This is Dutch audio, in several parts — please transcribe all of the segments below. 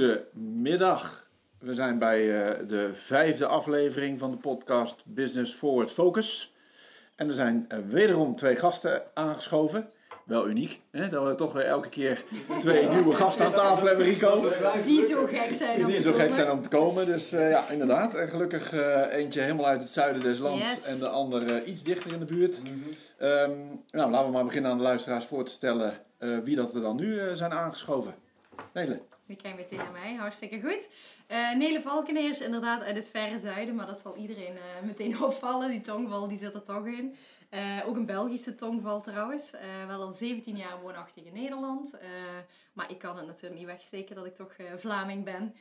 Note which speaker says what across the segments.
Speaker 1: Goedemiddag. We zijn bij eh, de vijfde aflevering van de podcast Business Forward Focus. En er zijn uh, wederom twee gasten aangeschoven. Wel uniek, hè? dat we toch weer elke keer twee nieuwe gasten aan tafel hebben, Rico.
Speaker 2: Die zo gek zijn om
Speaker 1: Die
Speaker 2: te
Speaker 1: zo gek
Speaker 2: komen.
Speaker 1: zijn om te komen. Dus eh, ja, inderdaad. En gelukkig eh, eentje helemaal uit het zuiden des lands
Speaker 2: Yes.
Speaker 1: en de ander eh, iets dichter in de buurt. Ehm, nou, laten we maar beginnen aan de luisteraars voor te stellen eh, wie dat er dan nu eh, zijn aangeschoven. Nele.
Speaker 2: Je kijkt meteen naar mij, hartstikke goed. Eh, Nele Valkeneers, inderdaad uit het verre zuiden, maar dat zal iedereen eh, meteen opvallen. Die tongval die zit er toch in. Eh, ook een Belgische tongval trouwens. Wel al 17 jaar woonachtig in Nederland. Maar ik kan het natuurlijk niet wegsteken dat ik toch Vlaming ben.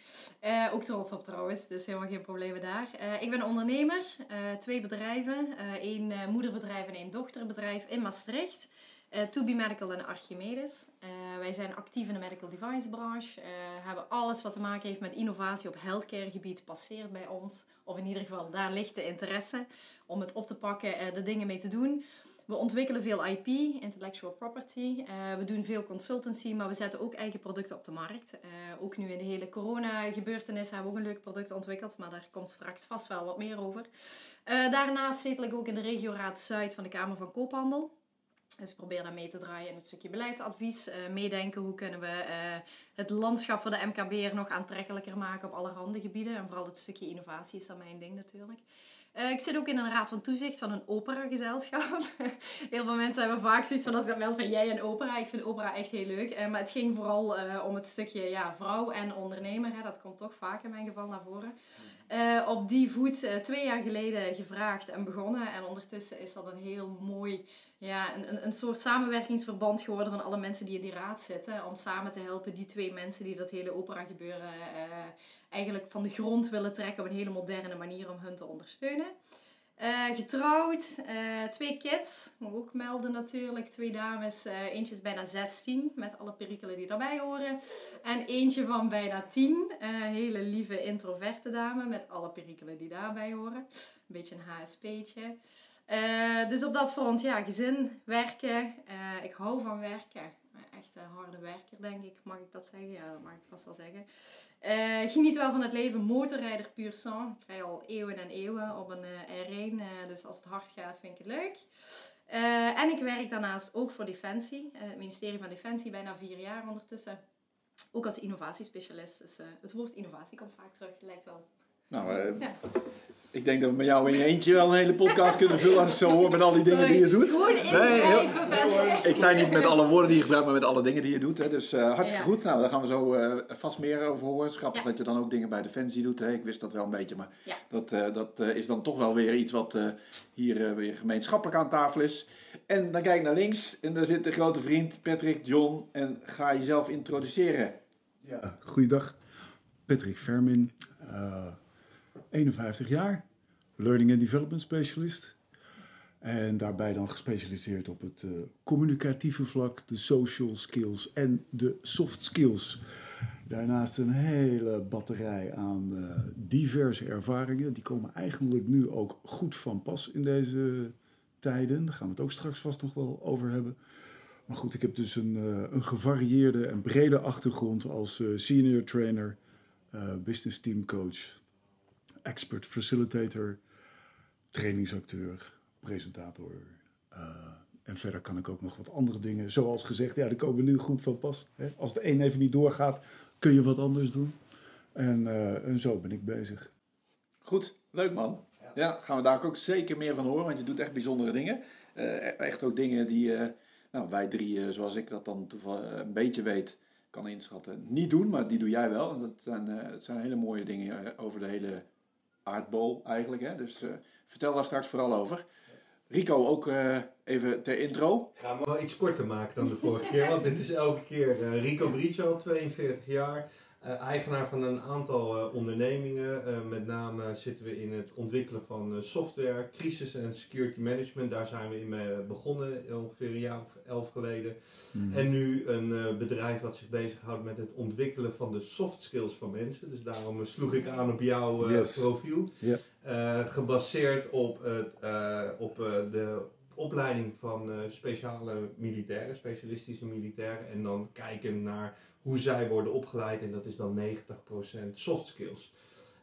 Speaker 2: Ook trots op trouwens, dus helemaal geen problemen daar. Ik ben ondernemer, twee bedrijven. één moederbedrijf en één dochterbedrijf in Maastricht. Eh To Be Medical en Archimedes. Eh, wij zijn actief in de medical device branche. eh, hebben alles wat te maken heeft met innovatie op healthcare gebied passeert bij ons. Of in ieder geval, daar ligt de interesse om het op te pakken, de dingen mee te doen. We ontwikkelen veel IP, intellectual property. We doen veel consultancy, maar we zetten ook eigen producten op de markt. Ook nu in de hele corona-gebeurtenis hebben we ook een leuk product ontwikkeld, maar daar komt straks vast wel wat meer over. Daarnaast zetel ik ook in de regioraad Zuid van de Kamer van Koophandel. Dus ik probeer daar mee te draaien in het stukje beleidsadvies. eh, meedenken hoe kunnen we eh, het landschap voor de MKB'er nog aantrekkelijker maken op allerhande gebieden. En vooral het stukje innovatie is dan mijn ding natuurlijk. Eh, ik zit ook in een raad van toezicht van een operagezelschap. heel veel mensen hebben vaak zoiets van als ik dat meld van jij en opera. Ik vind opera echt heel leuk. Eh, maar het ging vooral eh, om het stukje ja, vrouw en ondernemer. Hè. Dat komt toch vaak in mijn geval naar voren. Op die voet twee jaar geleden gevraagd en begonnen. En ondertussen is dat een heel mooi, ja, een, een, soort samenwerkingsverband geworden van alle mensen die in die raad zitten. Om samen te helpen die twee mensen die dat hele opera gebeuren eigenlijk van de grond willen trekken op een hele moderne manier om hun te ondersteunen. Eh, getrouwd, eh, twee kids, moet ook melden natuurlijk. Twee dames, eh, eentje is bijna 16 met alle perikelen die daarbij horen. En eentje van bijna 10, eh hele lieve introverte dame met alle perikelen die daarbij horen. Een beetje een HSP'tje. Dus op dat front, ja, gezin, werken. Ik hou van werken. Echt een harde werker, denk ik. Mag ik dat zeggen? Ja, dat mag ik vast wel zeggen. Eh, geniet wel van het leven. Motorrijder puur sang. Ik rij al eeuwen en eeuwen op een eh, R1. eh, dus als het hard gaat, vind ik het leuk. En ik werk daarnaast ook voor Defensie. het ministerie van Defensie, bijna vier jaar ondertussen. Ook als innovatiespecialist. Dus het woord innovatie komt vaak terug. Lijkt wel.
Speaker 1: Nou,
Speaker 2: Ja.
Speaker 1: Ik denk dat we met jou in je eentje wel een hele podcast kunnen vullen als ik zo hoor met al die dingen die je doet. Nee, heel- Ik zei niet met alle woorden die je gebruikt, maar met alle dingen die je doet. Hè. Dus eh, hartstikke
Speaker 2: Ja.
Speaker 1: goed. Nou, daar gaan we zo eh, vast meer over horen. Grappig
Speaker 2: Ja.
Speaker 1: dat je dan ook dingen bij Defensie doet. Hè. Ik wist dat wel een beetje, maar
Speaker 2: Ja.
Speaker 1: dat, eh, dat eh, is dan toch wel weer iets wat eh, hier weer gemeenschappelijk aan tafel is. En dan kijk ik naar links en daar zit de grote vriend Patrick John. En ga jezelf introduceren.
Speaker 3: Ja, goeiedag. Patrick Vermin, eh, 51 jaar, Learning and Development Specialist. En daarbij dan gespecialiseerd op het eh, communicatieve vlak, de social skills en de soft skills. Daarnaast een hele batterij aan eh, diverse ervaringen. Die komen eigenlijk nu ook goed van pas in deze tijden. Daar gaan we het ook straks vast nog wel over hebben. Maar goed, ik heb dus een, eh, een gevarieerde en brede achtergrond als senior trainer, business team coach, expert facilitator, trainingsacteur, presentator. eh, en verder kan ik ook nog wat andere dingen. Zoals gezegd, ja, die komen nu goed van pas. Hè? Als de een even niet doorgaat, kun je wat anders doen. En, eh, en zo ben ik bezig.
Speaker 1: Goed, leuk man. Ja, gaan we daar ook zeker meer van horen, want je doet echt bijzondere dingen. Eh, echt ook dingen die nou, wij drie, zoals ik dat dan een beetje weet, kan inschatten, niet doen, maar die doe jij wel. En dat zijn, het zijn hele mooie dingen over de hele aardbol eigenlijk. Hè? Dus eh, vertel daar straks vooral over. Rico, ook eh, even ter intro.
Speaker 4: Gaan we wel iets korter maken dan de vorige keer, want dit is elke keer eh, Rico Bricio, 42 jaar. Eh, eigenaar van een aantal eh, ondernemingen. Eh, met name zitten we in het ontwikkelen van software, crisis en security management. Daar zijn we in mee begonnen, ongeveer een jaar of elf geleden. En nu een bedrijf wat zich bezighoudt met het ontwikkelen van de soft skills van mensen. Dus daarom sloeg ik aan op jouw
Speaker 3: Yes.
Speaker 4: profiel. Gebaseerd op, het, op de opleiding van speciale militairen, specialistische militairen. En dan kijken naar hoe zij worden opgeleid. En dat is dan 90% soft skills.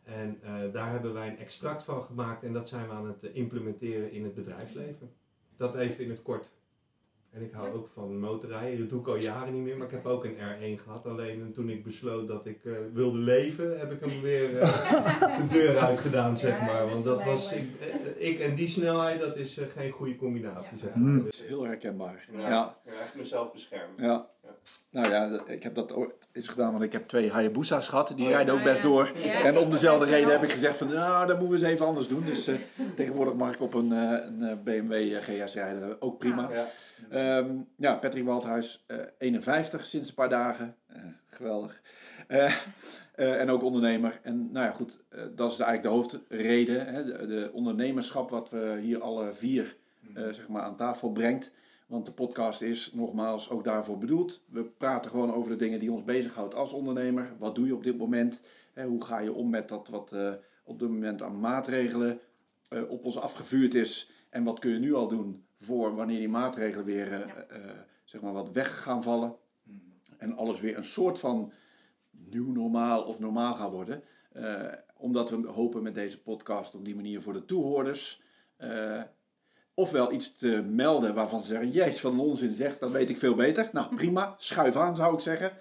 Speaker 4: En daar hebben wij een extract van gemaakt en dat zijn we aan het implementeren in het bedrijfsleven. Dat even in het kort. En ik hou ook van motorrijden. Dat doe ik al jaren niet meer. Maar ik heb ook een R1 gehad. Alleen toen ik besloot dat ik uh, wilde leven, heb ik hem weer uh, de deur uit gedaan, zeg maar. Want dat was, ik, eh, ik, en die snelheid, dat is geen goede combinatie, zeg maar.
Speaker 1: Dat is heel herkenbaar.
Speaker 4: Ja, ja. echt mezelf beschermen.
Speaker 1: Ja. Nou ja, ik heb dat ooit eens gedaan, want ik heb twee Hayabusa's gehad. Die oh, rijden ook best door. En om dezelfde reden heb ik gezegd van, nou, dat moeten we eens even anders doen. Dus tegenwoordig mag ik op een, een BMW GS rijden, ook prima. Um, ja, Patrick Waldhuis, uh, eh, 51 sinds een paar dagen. Uh, geweldig. En ook ondernemer. En nou ja, goed, dat is eigenlijk de hoofdreden. Hè, de, de, ondernemerschap wat we hier alle vier mm. zeg maar aan tafel brengt. Want de podcast is nogmaals ook daarvoor bedoeld. We praten gewoon over de dingen die ons bezighoudt als ondernemer. Wat doe je op dit moment? Hoe ga je om met dat wat op dit moment aan maatregelen op ons afgevuurd is? En wat kun je nu al doen voor wanneer die maatregelen weer uh, zeg maar wat weg gaan vallen. Mhm. En alles weer een soort van nieuw normaal of normaal gaan worden. Omdat we hopen met deze podcast op die manier voor de toehoorders ofwel iets te melden waarvan ze zeggen, jezus, van onzin zegt, dat weet ik veel beter. Nou, prima, schuif aan zou ik zeggen.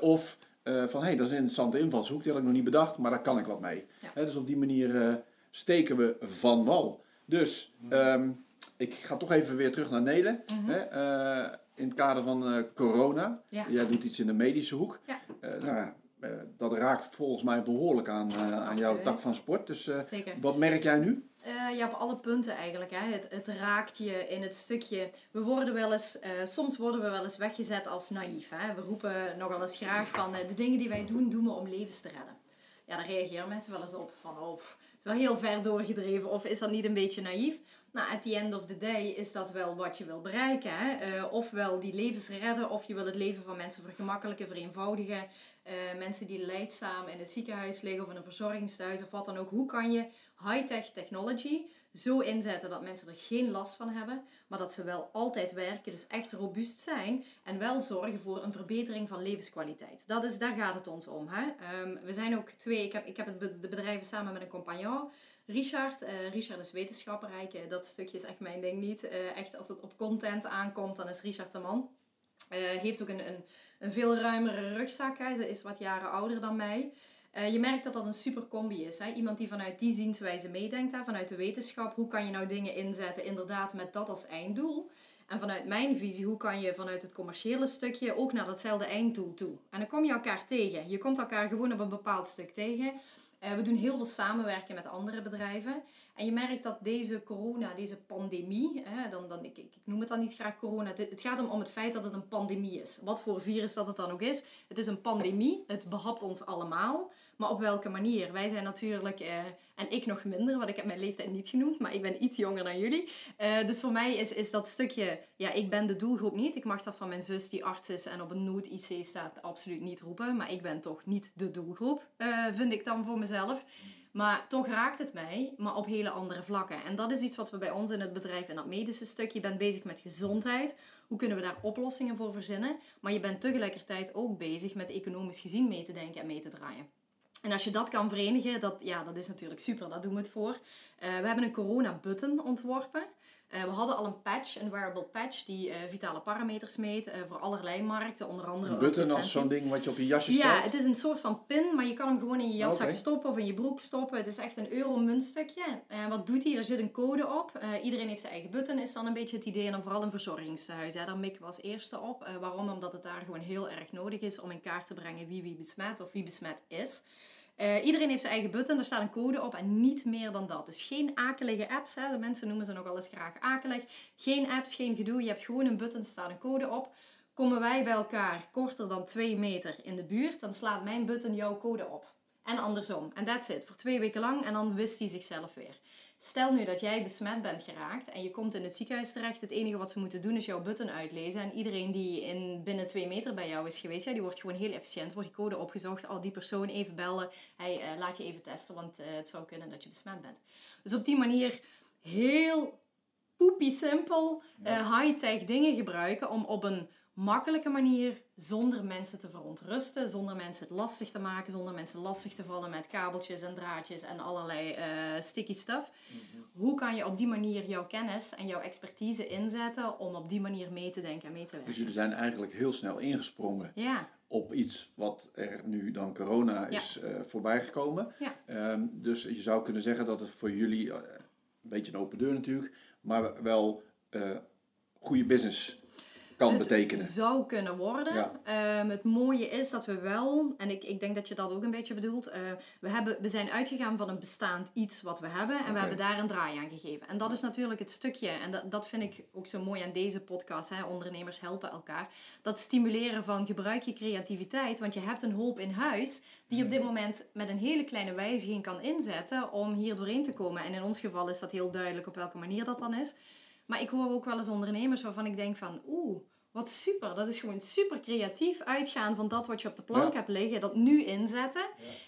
Speaker 1: of van, hé, hey, dat is een interessante invalshoek, die had ik nog niet bedacht, maar daar kan ik wat mee. dus op die manier steken we van wal. Dus, um, ik ga toch even weer terug naar Nelen. Mhm. hè, uh, in het kader van uh, corona. Ja. Jij doet iets in de medische hoek. Ja. Uh, nou, dat raakt volgens mij behoorlijk aan, aan jouw tak van sport. Dus wat merk jij nu?
Speaker 2: Ja, op alle punten eigenlijk. Hè. Het, het raakt je in het stukje. We worden wel eens, soms worden we wel eens weggezet als naïef. Hè. We roepen nogal eens graag van de dingen die wij doen, doen we om levens te redden. Ja, daar reageren mensen wel eens op van, oh, het is wel heel ver doorgedreven of is dat niet een beetje naïef? Nou, at the end of the day is dat wel wat je wil bereiken. Hè? Uh, ofwel die levens redden, of je wil het leven van mensen vergemakkelijken, vereenvoudigen. Uh, mensen die leidzaam in het ziekenhuis liggen of in een verzorgingshuis of wat dan ook. Hoe kan je high-tech technology zo inzetten dat mensen er geen last van hebben, maar dat ze wel altijd werken, dus echt robuust zijn en wel zorgen voor een verbetering van levenskwaliteit. Dat is, daar gaat het ons om. Hè? Um, we zijn ook twee, ik heb, ik heb de bedrijven samen met een compagnon. Richard. Uh, Richard is wetenschapper. dat stukje is echt mijn ding niet. Uh, echt als het op content aankomt, dan is Richard de man. Uh, heeft ook een, een, veel ruimere rugzak. Hij is wat jaren ouder dan mij. je merkt dat dat een super combi is. Hè? Iemand die vanuit die zienswijze meedenkt, hè? vanuit de wetenschap. Hoe kan je nou dingen inzetten inderdaad met dat als einddoel? En vanuit mijn visie, hoe kan je vanuit het commerciële stukje ook naar datzelfde einddoel toe? En dan kom je elkaar tegen. Je komt elkaar gewoon op een bepaald stuk tegen. Eh, we doen heel veel samenwerken met andere bedrijven. En je merkt dat deze corona, deze pandemie, hè, dan, dan, ik, ik, noem het dan niet graag corona, het, gaat om, om het feit dat het een pandemie is. Wat voor virus dat het dan ook is. Het is een pandemie, het behapt ons allemaal. Maar op welke manier? Wij zijn natuurlijk, eh, en ik nog minder, want ik heb mijn leeftijd niet genoemd, maar ik ben iets jonger dan jullie. Uh, dus voor mij is, is dat stukje, ja, ik ben de doelgroep niet. Ik mag dat van mijn zus die arts is en op een nood-IC staat absoluut niet roepen. Maar ik ben toch niet de doelgroep, uh, vind ik dan voor mezelf. Maar toch raakt het mij, maar op hele andere vlakken. En dat is iets wat we bij ons in het bedrijf in dat medische stuk. Je bent bezig met gezondheid. Hoe kunnen we daar oplossingen voor verzinnen? Maar je bent tegelijkertijd ook bezig met economisch gezien mee te denken en mee te draaien. En als je dat kan verenigen, dat, ja, dat is natuurlijk super, daar doen we het voor. Uh, we hebben een corona-button ontworpen. Uh, we hadden al een patch, een wearable patch, die uh, vitale parameters meet voor allerlei markten, onder andere...
Speaker 1: Een button als zo'n ding wat je op je jasje stelt?
Speaker 2: Ja, het is een soort van pin, maar je kan hem gewoon in je jaszak stoppen of in je broek stoppen. Het is echt een euro-muntstukje. En wat doet hij? Er zit een code op. iedereen heeft zijn eigen button, is dan een beetje het idee. En dan vooral in verzorgingshuizen. Daar mikken we als eerste op. waarom? Omdat het daar gewoon heel erg nodig is om in kaart te brengen wie wie besmet of wie besmet is. Uh, iedereen heeft zijn eigen button, er staat een code op en niet meer dan dat. Dus geen akelige apps, hè. de mensen noemen ze nogal eens graag akelig. Geen apps, geen gedoe, je hebt gewoon een button, er staat een code op. Komen wij bij elkaar korter dan 2 meter in de buurt, dan slaat mijn button jouw code op. En andersom. En that's it. Voor twee weken lang en dan wist hij zichzelf weer. Stel nu dat jij besmet bent geraakt en je komt in het ziekenhuis terecht. Het enige wat ze moeten doen is jouw button uitlezen. En iedereen die in binnen twee meter bij jou is geweest, ja, die wordt gewoon heel efficiënt. Wordt die code opgezocht. Al die persoon even bellen. Hij uh, laat je even testen, want uh, het zou kunnen dat je besmet bent. Dus op die manier heel poepie simpel, eh, high-tech dingen gebruiken om op een makkelijke manier, zonder mensen te verontrusten, zonder mensen het lastig te maken, zonder mensen lastig te vallen met kabeltjes en draadjes en allerlei eh, sticky stuff. Hoe kan je op die manier jouw kennis en jouw expertise inzetten om op die manier mee te denken en mee te
Speaker 1: Dus
Speaker 2: werken?
Speaker 1: jullie zijn eigenlijk heel snel ingesprongen
Speaker 2: Ja,
Speaker 1: op iets wat er nu dan corona is eh voorbijgekomen.
Speaker 2: Ja.
Speaker 1: Dus je zou kunnen zeggen dat het voor jullie, eh, een beetje een open deur natuurlijk, maar wel goede business kan
Speaker 2: het
Speaker 1: betekenen.
Speaker 2: zou kunnen worden.
Speaker 1: Ja.
Speaker 2: Ehm, het mooie is dat we wel, en ik, ik denk dat je dat ook een beetje bedoelt, eh, we, hebben, we zijn uitgegaan van een bestaand iets wat we hebben en we hebben daar een draai aan gegeven. En dat is natuurlijk het stukje, en dat, dat vind ik ook zo mooi aan deze podcast, hè, ondernemers helpen elkaar, dat stimuleren van gebruik je creativiteit, want je hebt een hoop in huis die je op dit moment met een hele kleine wijziging kan inzetten om hier doorheen te komen. En in ons geval is dat heel duidelijk op welke manier dat dan is. Maar ik hoor ook wel eens ondernemers waarvan ik denk van, oeh, wat super. Dat is gewoon super creatief uitgaan van dat wat je op de plank
Speaker 1: Ja.
Speaker 2: hebt liggen, dat nu inzetten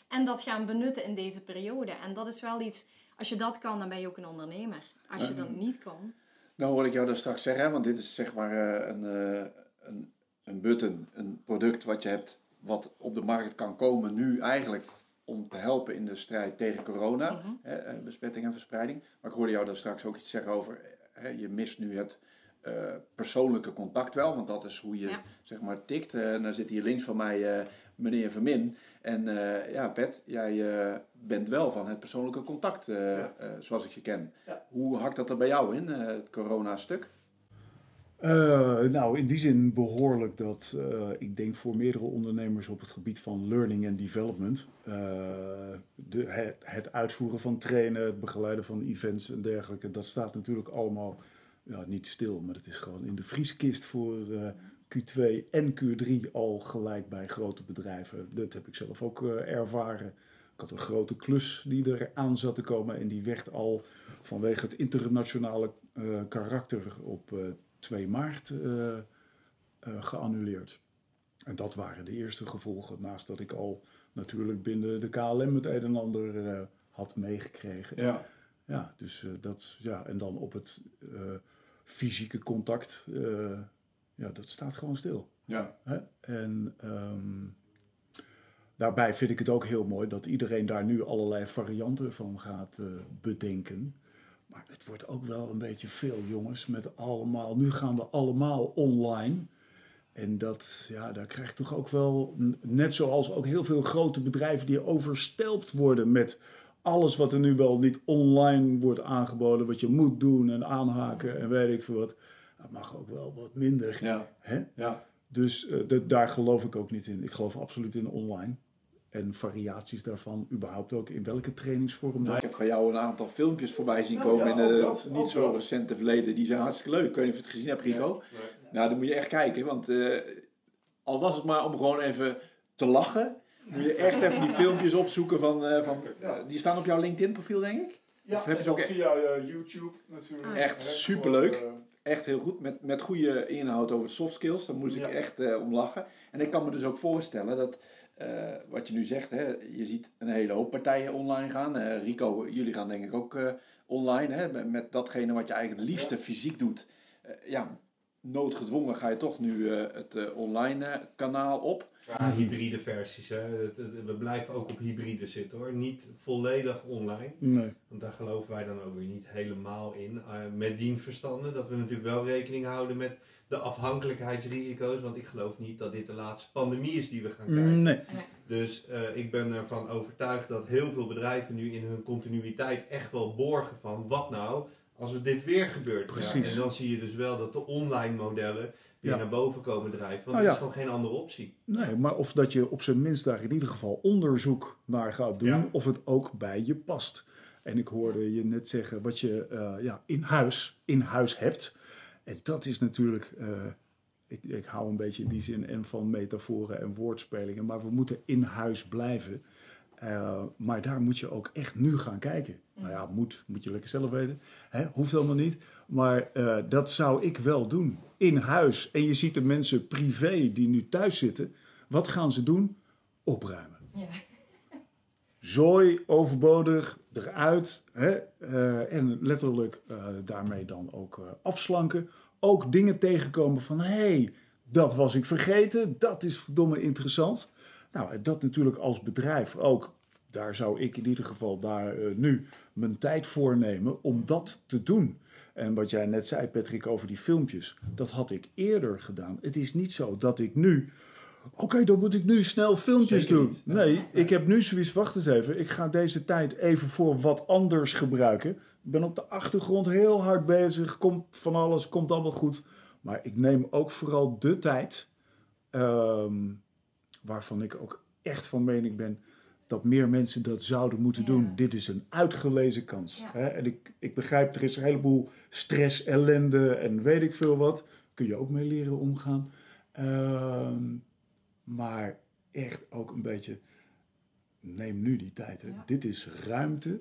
Speaker 2: en dat gaan benutten in deze periode. En dat is wel iets, als je dat kan, dan ben je ook een ondernemer. Als je dat niet kan,
Speaker 1: Nou hoor ik jou daar straks zeggen, want dit is zeg maar eh, een, eh, een, een button, een product wat je hebt wat op de markt kan komen nu eigenlijk om te helpen in de strijd tegen corona,
Speaker 2: Mhm.
Speaker 1: hè, eh, besmetting en verspreiding. Maar ik hoorde jou daar straks ook iets zeggen over, hè, je mist nu het eh, persoonlijke contact wel, want dat is hoe je
Speaker 2: Ja.
Speaker 1: zeg maar tikt. Eh, en dan zit hier links van mij eh, meneer Vermin. En eh, ja, Pet, jij eh, bent wel van het persoonlijke contact, eh,
Speaker 3: Ja.
Speaker 1: eh, zoals ik je ken.
Speaker 3: Ja.
Speaker 1: Hoe hakt dat er bij jou in, eh, het corona-stuk?
Speaker 3: Eh, nou, in die zin behoorlijk dat eh, ik denk voor meerdere ondernemers op het gebied van learning en development, eh, de, het, uitvoeren van trainen, het begeleiden van events en dergelijke, dat staat natuurlijk allemaal ja, niet stil, maar het is gewoon in de vrieskist voor eh, Q2 en Q3 al gelijk bij grote bedrijven. Dat heb ik zelf ook ervaren. Ik had een grote klus die er aan zat te komen en die werd al vanwege het internationale karakter op 2 maart eh, eh, geannuleerd. En dat waren de eerste gevolgen, naast dat ik al natuurlijk binnen de KLM het een en ander eh, had meegekregen.
Speaker 1: Ja.
Speaker 3: Ja, dus dat, ja, en dan op het fysieke contact, ja, dat staat gewoon stil.
Speaker 1: Ja.
Speaker 3: Hè? En ehm, daarbij vind ik het ook heel mooi dat iedereen daar nu allerlei varianten van gaat bedenken. Maar het wordt ook wel een beetje veel, jongens, met allemaal. Nu gaan we allemaal online. En dat, ja, daar krijg je toch ook wel, net zoals ook heel veel grote bedrijven die overstelpt worden met alles wat er nu wel niet online wordt aangeboden, wat je moet doen en aanhaken en weet ik veel wat. Dat mag ook wel wat minder.
Speaker 1: Ja.
Speaker 3: Hè?
Speaker 1: Ja.
Speaker 3: Dus eh, daar geloof ik ook niet in. Ik geloof absoluut in online. En variaties daarvan, überhaupt ook in welke trainingsvorm.
Speaker 1: Nou, ik heb van jou een aantal filmpjes voorbij zien
Speaker 3: Nou,
Speaker 1: komen
Speaker 3: ja,
Speaker 1: in het
Speaker 3: dat,
Speaker 1: niet zo
Speaker 3: dat.
Speaker 1: recente verleden. Die zijn hartstikke leuk. Ik weet niet of je het gezien hebt, Rico. Nou, dan moet je echt kijken. Want eh, al was het maar om gewoon even te lachen. Moet je echt even die filmpjes opzoeken van... eh, van
Speaker 3: Ja.
Speaker 1: die staan op jouw LinkedIn profiel, denk ik.
Speaker 3: Ja,
Speaker 1: Of heb je ze ook e-
Speaker 3: via eh, YouTube natuurlijk.
Speaker 2: Ah.
Speaker 1: Echt superleuk.
Speaker 3: eh,
Speaker 1: Echt heel goed. Met, met goede inhoud over soft skills. Daar moest
Speaker 3: Ja.
Speaker 1: ik echt eh, om lachen. En ik kan me dus ook voorstellen dat... eh, wat je nu zegt, hè, je ziet een hele hoop partijen online gaan. Eh, Rico, jullie gaan denk ik ook eh, online. Hè, met, met datgene wat je eigenlijk het liefste fysiek doet. Eh, ja, noodgedwongen ga je toch nu eh, het eh, online kanaal op.
Speaker 4: Ja, hybride versies. Hè. We blijven ook op hybride zitten hoor. Niet volledig online.
Speaker 3: nee.
Speaker 4: Want daar geloven wij dan ook weer niet helemaal in. Eh, met dien verstande dat we natuurlijk wel rekening houden met de afhankelijkheidsrisico's. Want ik geloof niet dat dit de laatste pandemie is die we gaan krijgen.
Speaker 3: Nee.
Speaker 4: Dus eh, ik ben ervan overtuigd dat heel veel bedrijven nu in hun continuïteit echt wel borgen van wat nou als er dit weer gebeurt.
Speaker 3: Precies.
Speaker 4: Ja, en dan zie je dus wel dat de online modellen weer
Speaker 3: Ja.
Speaker 4: naar boven komen drijven. Want
Speaker 3: Nou
Speaker 4: er
Speaker 3: ja.
Speaker 4: is gewoon geen andere optie.
Speaker 3: Nee, maar of dat je op zijn minst daar in ieder geval onderzoek naar gaat doen,
Speaker 4: Ja.
Speaker 3: of het ook bij je past. En ik hoorde je net zeggen wat je eh, ja, in, huis, in huis hebt. En dat is natuurlijk, eh, ik, ik hou een beetje in die zin en van metaforen en woordspelingen, maar we moeten in huis blijven. Eh, maar daar moet je ook echt nu gaan kijken. Nou ja, moet, moet je lekker zelf weten. Hè? Hoeft allemaal niet. Maar eh, dat zou ik wel doen. In huis. En je ziet de mensen privé die nu thuis zitten. Wat gaan ze doen? Opruimen.
Speaker 2: Ja.
Speaker 3: zooi, overbodig, eruit. Hè? eh, en letterlijk eh, daarmee dan ook eh, afslanken. Ook dingen tegenkomen van, hé, hey, dat was ik vergeten. Dat is verdomme interessant. Nou, dat natuurlijk als bedrijf ook. Daar zou ik in ieder geval daar nu mijn tijd voor nemen om dat te doen. En wat jij net zei, Patrick, over die filmpjes, dat had ik eerder gedaan. Het is niet zo dat ik nu. Oké, dan moet ik nu snel filmpjes
Speaker 4: Zeker
Speaker 3: doen.
Speaker 4: niet.
Speaker 3: Nee, ik heb nu zoiets. Wacht eens even. Ik ga deze tijd even voor wat anders gebruiken. Ik ben op de achtergrond heel hard bezig. Komt van alles, komt allemaal goed. Maar ik neem ook vooral de tijd. ehm, waarvan ik ook echt van mening ben dat meer mensen dat zouden moeten
Speaker 2: Ja.
Speaker 3: doen. Dit is een uitgelezen kans.
Speaker 2: Ja.
Speaker 3: Hè? En ik, ik begrijp, er is een heleboel stress, ellende en weet ik veel wat. Kun je ook mee leren omgaan. Ehm, maar echt ook een beetje, neem nu die tijd. Hè?
Speaker 2: Ja.
Speaker 3: Dit is ruimte.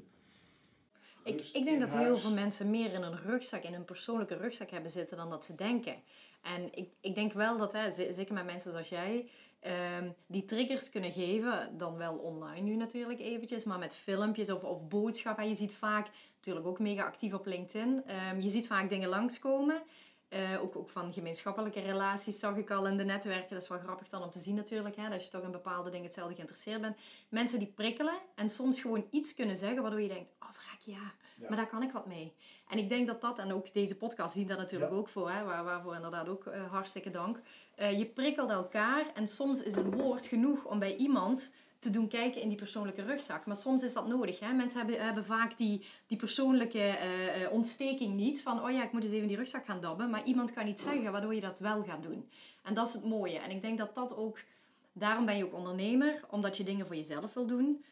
Speaker 2: Ik, ik denk dat heel veel mensen meer in een rugzak, in hun persoonlijke rugzak hebben zitten dan dat ze denken. En ik, ik denk wel dat, hè, zeker met mensen zoals jij, ehm, die triggers kunnen geven, dan wel online nu natuurlijk eventjes, maar met filmpjes of, of boodschappen. Je ziet vaak, natuurlijk ook mega actief op LinkedIn, ehm, je ziet vaak dingen langskomen. Eh, ook, ook van gemeenschappelijke relaties zag ik al in de netwerken. Dat is wel grappig dan om te zien natuurlijk. Hè, dat je toch in bepaalde dingen hetzelfde geïnteresseerd bent. Mensen die prikkelen en soms gewoon iets kunnen zeggen waardoor je denkt... Oh, vrek, ja, maar daar kan ik wat mee. En ik denk dat dat, en ook deze podcast dient daar natuurlijk ook voor. Hè, waar, waarvoor inderdaad ook eh, hartstikke dank. Eh, je prikkelt elkaar en soms is een woord genoeg om bij iemand te doen kijken in die persoonlijke rugzak. Maar soms is dat nodig. Hè? Mensen hebben, hebben vaak die, die persoonlijke eh, eh, ontsteking niet. Van, oh ja, ik moet eens even die rugzak gaan dabben. Maar iemand kan iets zeggen waardoor je dat wel gaat doen. En dat is het mooie. En ik denk dat dat ook... Daarom ben je ook ondernemer. Omdat je dingen voor jezelf wil doen.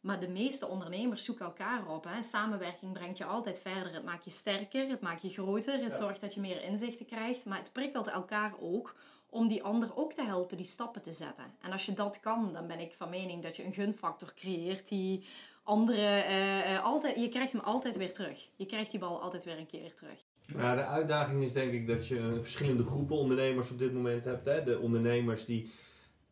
Speaker 2: Maar de meeste ondernemers zoeken elkaar op. Hè? Samenwerking brengt je altijd verder. Het maakt je sterker, het maakt je groter. Het zorgt dat je meer inzichten krijgt. Maar het prikkelt elkaar ook om die ander ook te helpen die stappen te zetten. En als je dat kan, dan ben ik van mening dat je een gunfactor creëert die anderen eh, eh, altijd... Je krijgt hem altijd weer terug. Je krijgt die bal altijd weer een keer terug.
Speaker 4: Ja, de uitdaging is denk ik dat je verschillende groepen ondernemers op dit moment hebt. Hè? De ondernemers die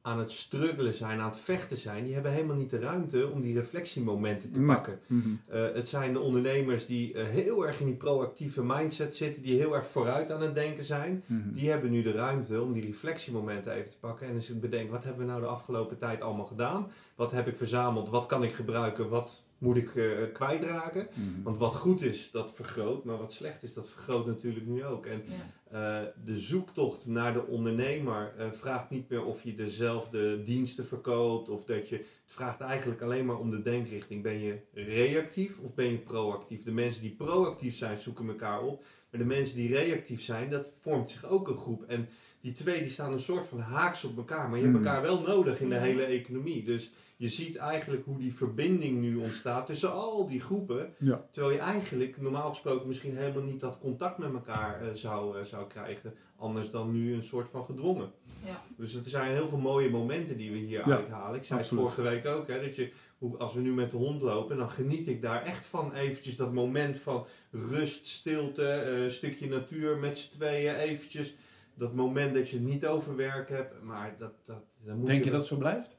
Speaker 4: aan het struggelen zijn, aan het vechten zijn, die hebben helemaal niet de ruimte om die reflectiemomenten te pakken.
Speaker 3: Mhm.
Speaker 4: Eh, het zijn de ondernemers die eh, heel erg in die proactieve mindset zitten, die heel erg vooruit aan het denken zijn.
Speaker 3: Mhm.
Speaker 4: Die hebben nu de ruimte om die reflectiemomenten even te pakken en eens te bedenken, wat hebben we nou de afgelopen tijd allemaal gedaan? Wat heb ik verzameld? Wat kan ik gebruiken? Wat moet ik eh, kwijtraken?
Speaker 3: Mhm.
Speaker 4: Want wat goed is, dat vergroot, maar wat slecht is, dat vergroot natuurlijk nu ook. En
Speaker 2: Ja.
Speaker 4: eh, de zoektocht naar de ondernemer eh, vraagt niet meer of je dezelfde diensten verkoopt of dat je. Het vraagt eigenlijk alleen maar om de denkrichting. Ben je reactief of ben je proactief? De mensen die proactief zijn zoeken elkaar op, maar de mensen die reactief zijn, dat vormt zich ook een groep. En die twee die staan een soort van haaks op elkaar, maar je hebt
Speaker 3: Hmm.
Speaker 4: elkaar wel nodig in de hele economie. Dus je ziet eigenlijk hoe die verbinding nu ontstaat tussen al die groepen.
Speaker 3: Ja.
Speaker 4: Terwijl je eigenlijk normaal gesproken misschien helemaal niet dat contact met elkaar eh, zou, eh, zou krijgen. Anders dan nu een soort van gedwongen.
Speaker 2: Ja.
Speaker 4: Dus er zijn heel veel mooie momenten die we hier
Speaker 3: Ja,
Speaker 4: uithalen. Ik zei
Speaker 3: absoluut.
Speaker 4: het vorige week ook. Hè, dat je, hoe- als we nu met de hond lopen, dan geniet ik daar echt van. Eventjes dat moment van rust, stilte, eh, stukje natuur met z'n tweeën. Eventjes dat moment dat je het niet over werk hebt. Maar dat, dat, dan moet
Speaker 1: Denk je
Speaker 4: je
Speaker 1: dat het zo blijft?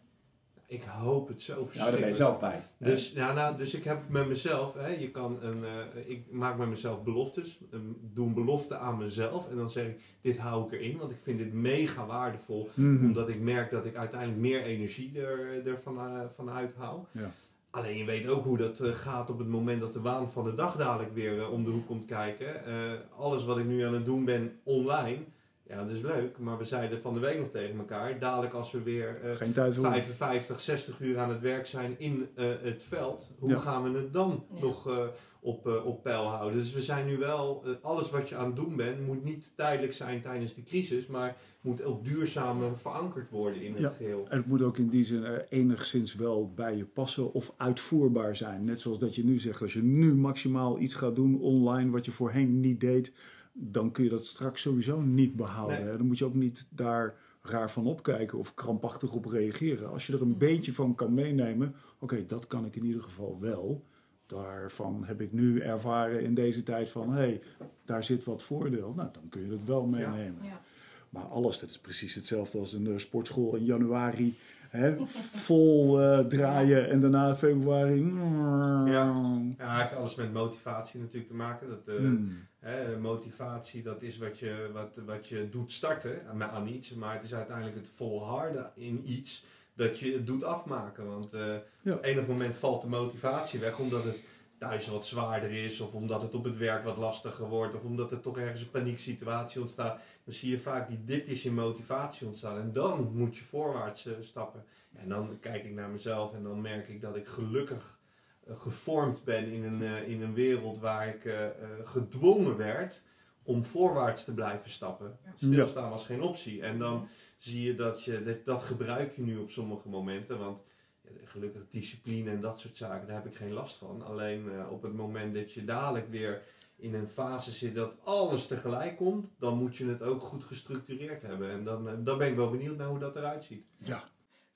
Speaker 4: Ik hoop het zo
Speaker 1: Ja, daar ben je
Speaker 4: verschrikkelijk.
Speaker 1: zelf bij.
Speaker 4: Dus, ja, nou, dus ik heb met mezelf, hè, je kan een, eh, ik maak met mezelf beloftes, een, doe een belofte aan mezelf en dan zeg ik, dit hou ik erin, want ik vind dit mega waardevol,
Speaker 3: Mhm.
Speaker 4: omdat ik merk dat ik uiteindelijk meer energie er, ervan eh, van uithaal.
Speaker 3: Ja.
Speaker 4: Alleen je weet ook hoe dat eh, gaat op het moment dat de waan van de dag dadelijk weer om de hoek komt kijken. Eh, alles wat ik nu aan het doen ben online, ja dat is leuk, maar we zeiden van de week nog tegen elkaar, dadelijk als we weer eh,
Speaker 3: Geen voor.
Speaker 4: 55, 60 uur aan het werk zijn in eh, het veld. Hoe
Speaker 3: Ja.
Speaker 4: gaan we het dan
Speaker 2: Ja.
Speaker 4: nog eh, op, eh, op peil houden? Dus we zijn nu wel, eh, alles wat je aan het doen bent, moet niet tijdelijk zijn tijdens de crisis, maar moet ook duurzaam verankerd worden in het
Speaker 3: Ja.
Speaker 4: geheel.
Speaker 3: En het moet ook in die zin enigszins wel bij je passen of uitvoerbaar zijn. Net zoals dat je nu zegt, als je nu maximaal iets gaat doen online wat je voorheen niet deed, dan kun je dat straks sowieso niet behouden.
Speaker 4: Nee.
Speaker 3: Dan moet je ook niet daar raar van opkijken of krampachtig op reageren. Als je er een beetje van kan meenemen, oké, dat kan ik in ieder geval wel. Daarvan heb ik nu ervaren in deze tijd van, hé, hey, daar zit wat voordeel. Nou, dan kun je dat wel meenemen.
Speaker 2: Ja.
Speaker 3: Maar alles, dat is precies hetzelfde als een eh, sportschool in januari. Hè, vol eh, draaien en daarna februari.
Speaker 4: Ja. Ja, hij heeft alles met motivatie natuurlijk te maken. Dat, eh,
Speaker 3: Hmm.
Speaker 4: hè, motivatie, dat is wat je, wat, wat je doet starten aan, aan iets. Maar het is uiteindelijk het volharden in iets dat je het doet afmaken. Want
Speaker 3: Ja.
Speaker 4: op enig moment valt de motivatie weg omdat het thuis wat zwaarder is. Of omdat het op het werk wat lastiger wordt. Of omdat er toch ergens een panieksituatie ontstaat. Dan zie je vaak die dipjes in motivatie ontstaan. En dan moet je voorwaarts eh, stappen. En dan kijk ik naar mezelf en dan merk ik dat ik gelukkig eh, gevormd ben in een, eh, in een wereld waar ik gedwongen werd om voorwaarts te blijven stappen. Stilstaan was geen optie. En dan zie je dat je, dat, dat gebruik je nu op sommige momenten. Want gelukkig discipline en dat soort zaken, daar heb ik geen last van. Alleen eh, op het moment dat je dadelijk weer in een fase zit dat alles tegelijk komt, dan moet je het ook goed gestructureerd hebben. En dan, eh, dan ben ik wel benieuwd naar hoe dat eruit ziet.
Speaker 3: Ja.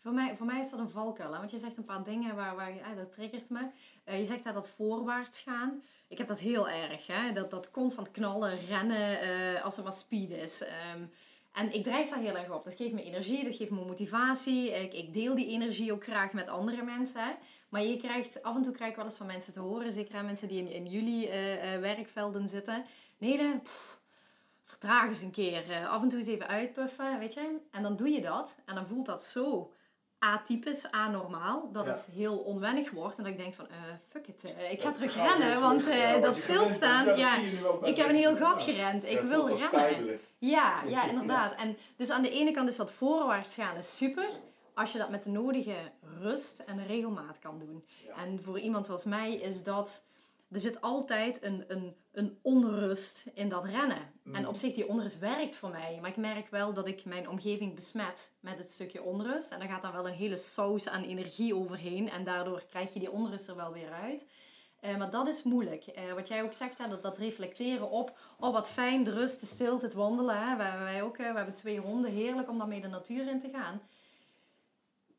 Speaker 2: Voor mij, voor mij is dat een valkuil. hè, Want je zegt een paar dingen waar, waar eh, dat triggert me. Eh, je zegt dat dat voorwaarts gaan. Ik heb dat heel erg. Hè? Dat, dat constant knallen, rennen, eh, als het maar speed is. Ehm, en ik drijf daar heel erg op. Dat geeft me energie, dat geeft me motivatie. Ik, ik deel die energie ook graag met andere mensen. Maar je krijgt, af en toe krijg ik wel eens van mensen te horen, zeker aan mensen die in, in jullie eh, eh, werkvelden zitten. Nee, pff, vertraag eens een keer. eh, af en toe eens even uitpuffen, weet je. En dan doe je dat. En dan voelt dat zo atypisch, anormaal, dat
Speaker 4: Ja.
Speaker 2: het heel onwennig wordt. En dat ik denk van, eh, fuck it, eh, ik ga terug rennen. Want eh,
Speaker 5: Ja,
Speaker 2: dat
Speaker 5: bent,
Speaker 2: stilstaan, ja, ik heb een heel gat gerend. Ik wil rennen.
Speaker 5: spijbelen.
Speaker 2: Ja, ja, inderdaad. En dus aan de ene kant is dat voorwaarts gaan is super. Als je dat met de nodige rust en regelmaat kan doen. En voor iemand zoals mij is dat... Er zit altijd een, een, een onrust in dat rennen.
Speaker 5: Mm.
Speaker 2: En op zich, die onrust werkt voor mij. Maar ik merk wel dat ik mijn omgeving besmet met het stukje onrust. En dan gaat dan wel een hele saus aan energie overheen. En daardoor krijg je die onrust er wel weer uit. Eh, maar dat is moeilijk. Eh, wat jij ook zegt, hè, dat, dat reflecteren op... Oh, wat fijn, de rust, de stilte, het wandelen. Hè. We, wij ook, we hebben twee honden. Heerlijk om daarmee de natuur in te gaan.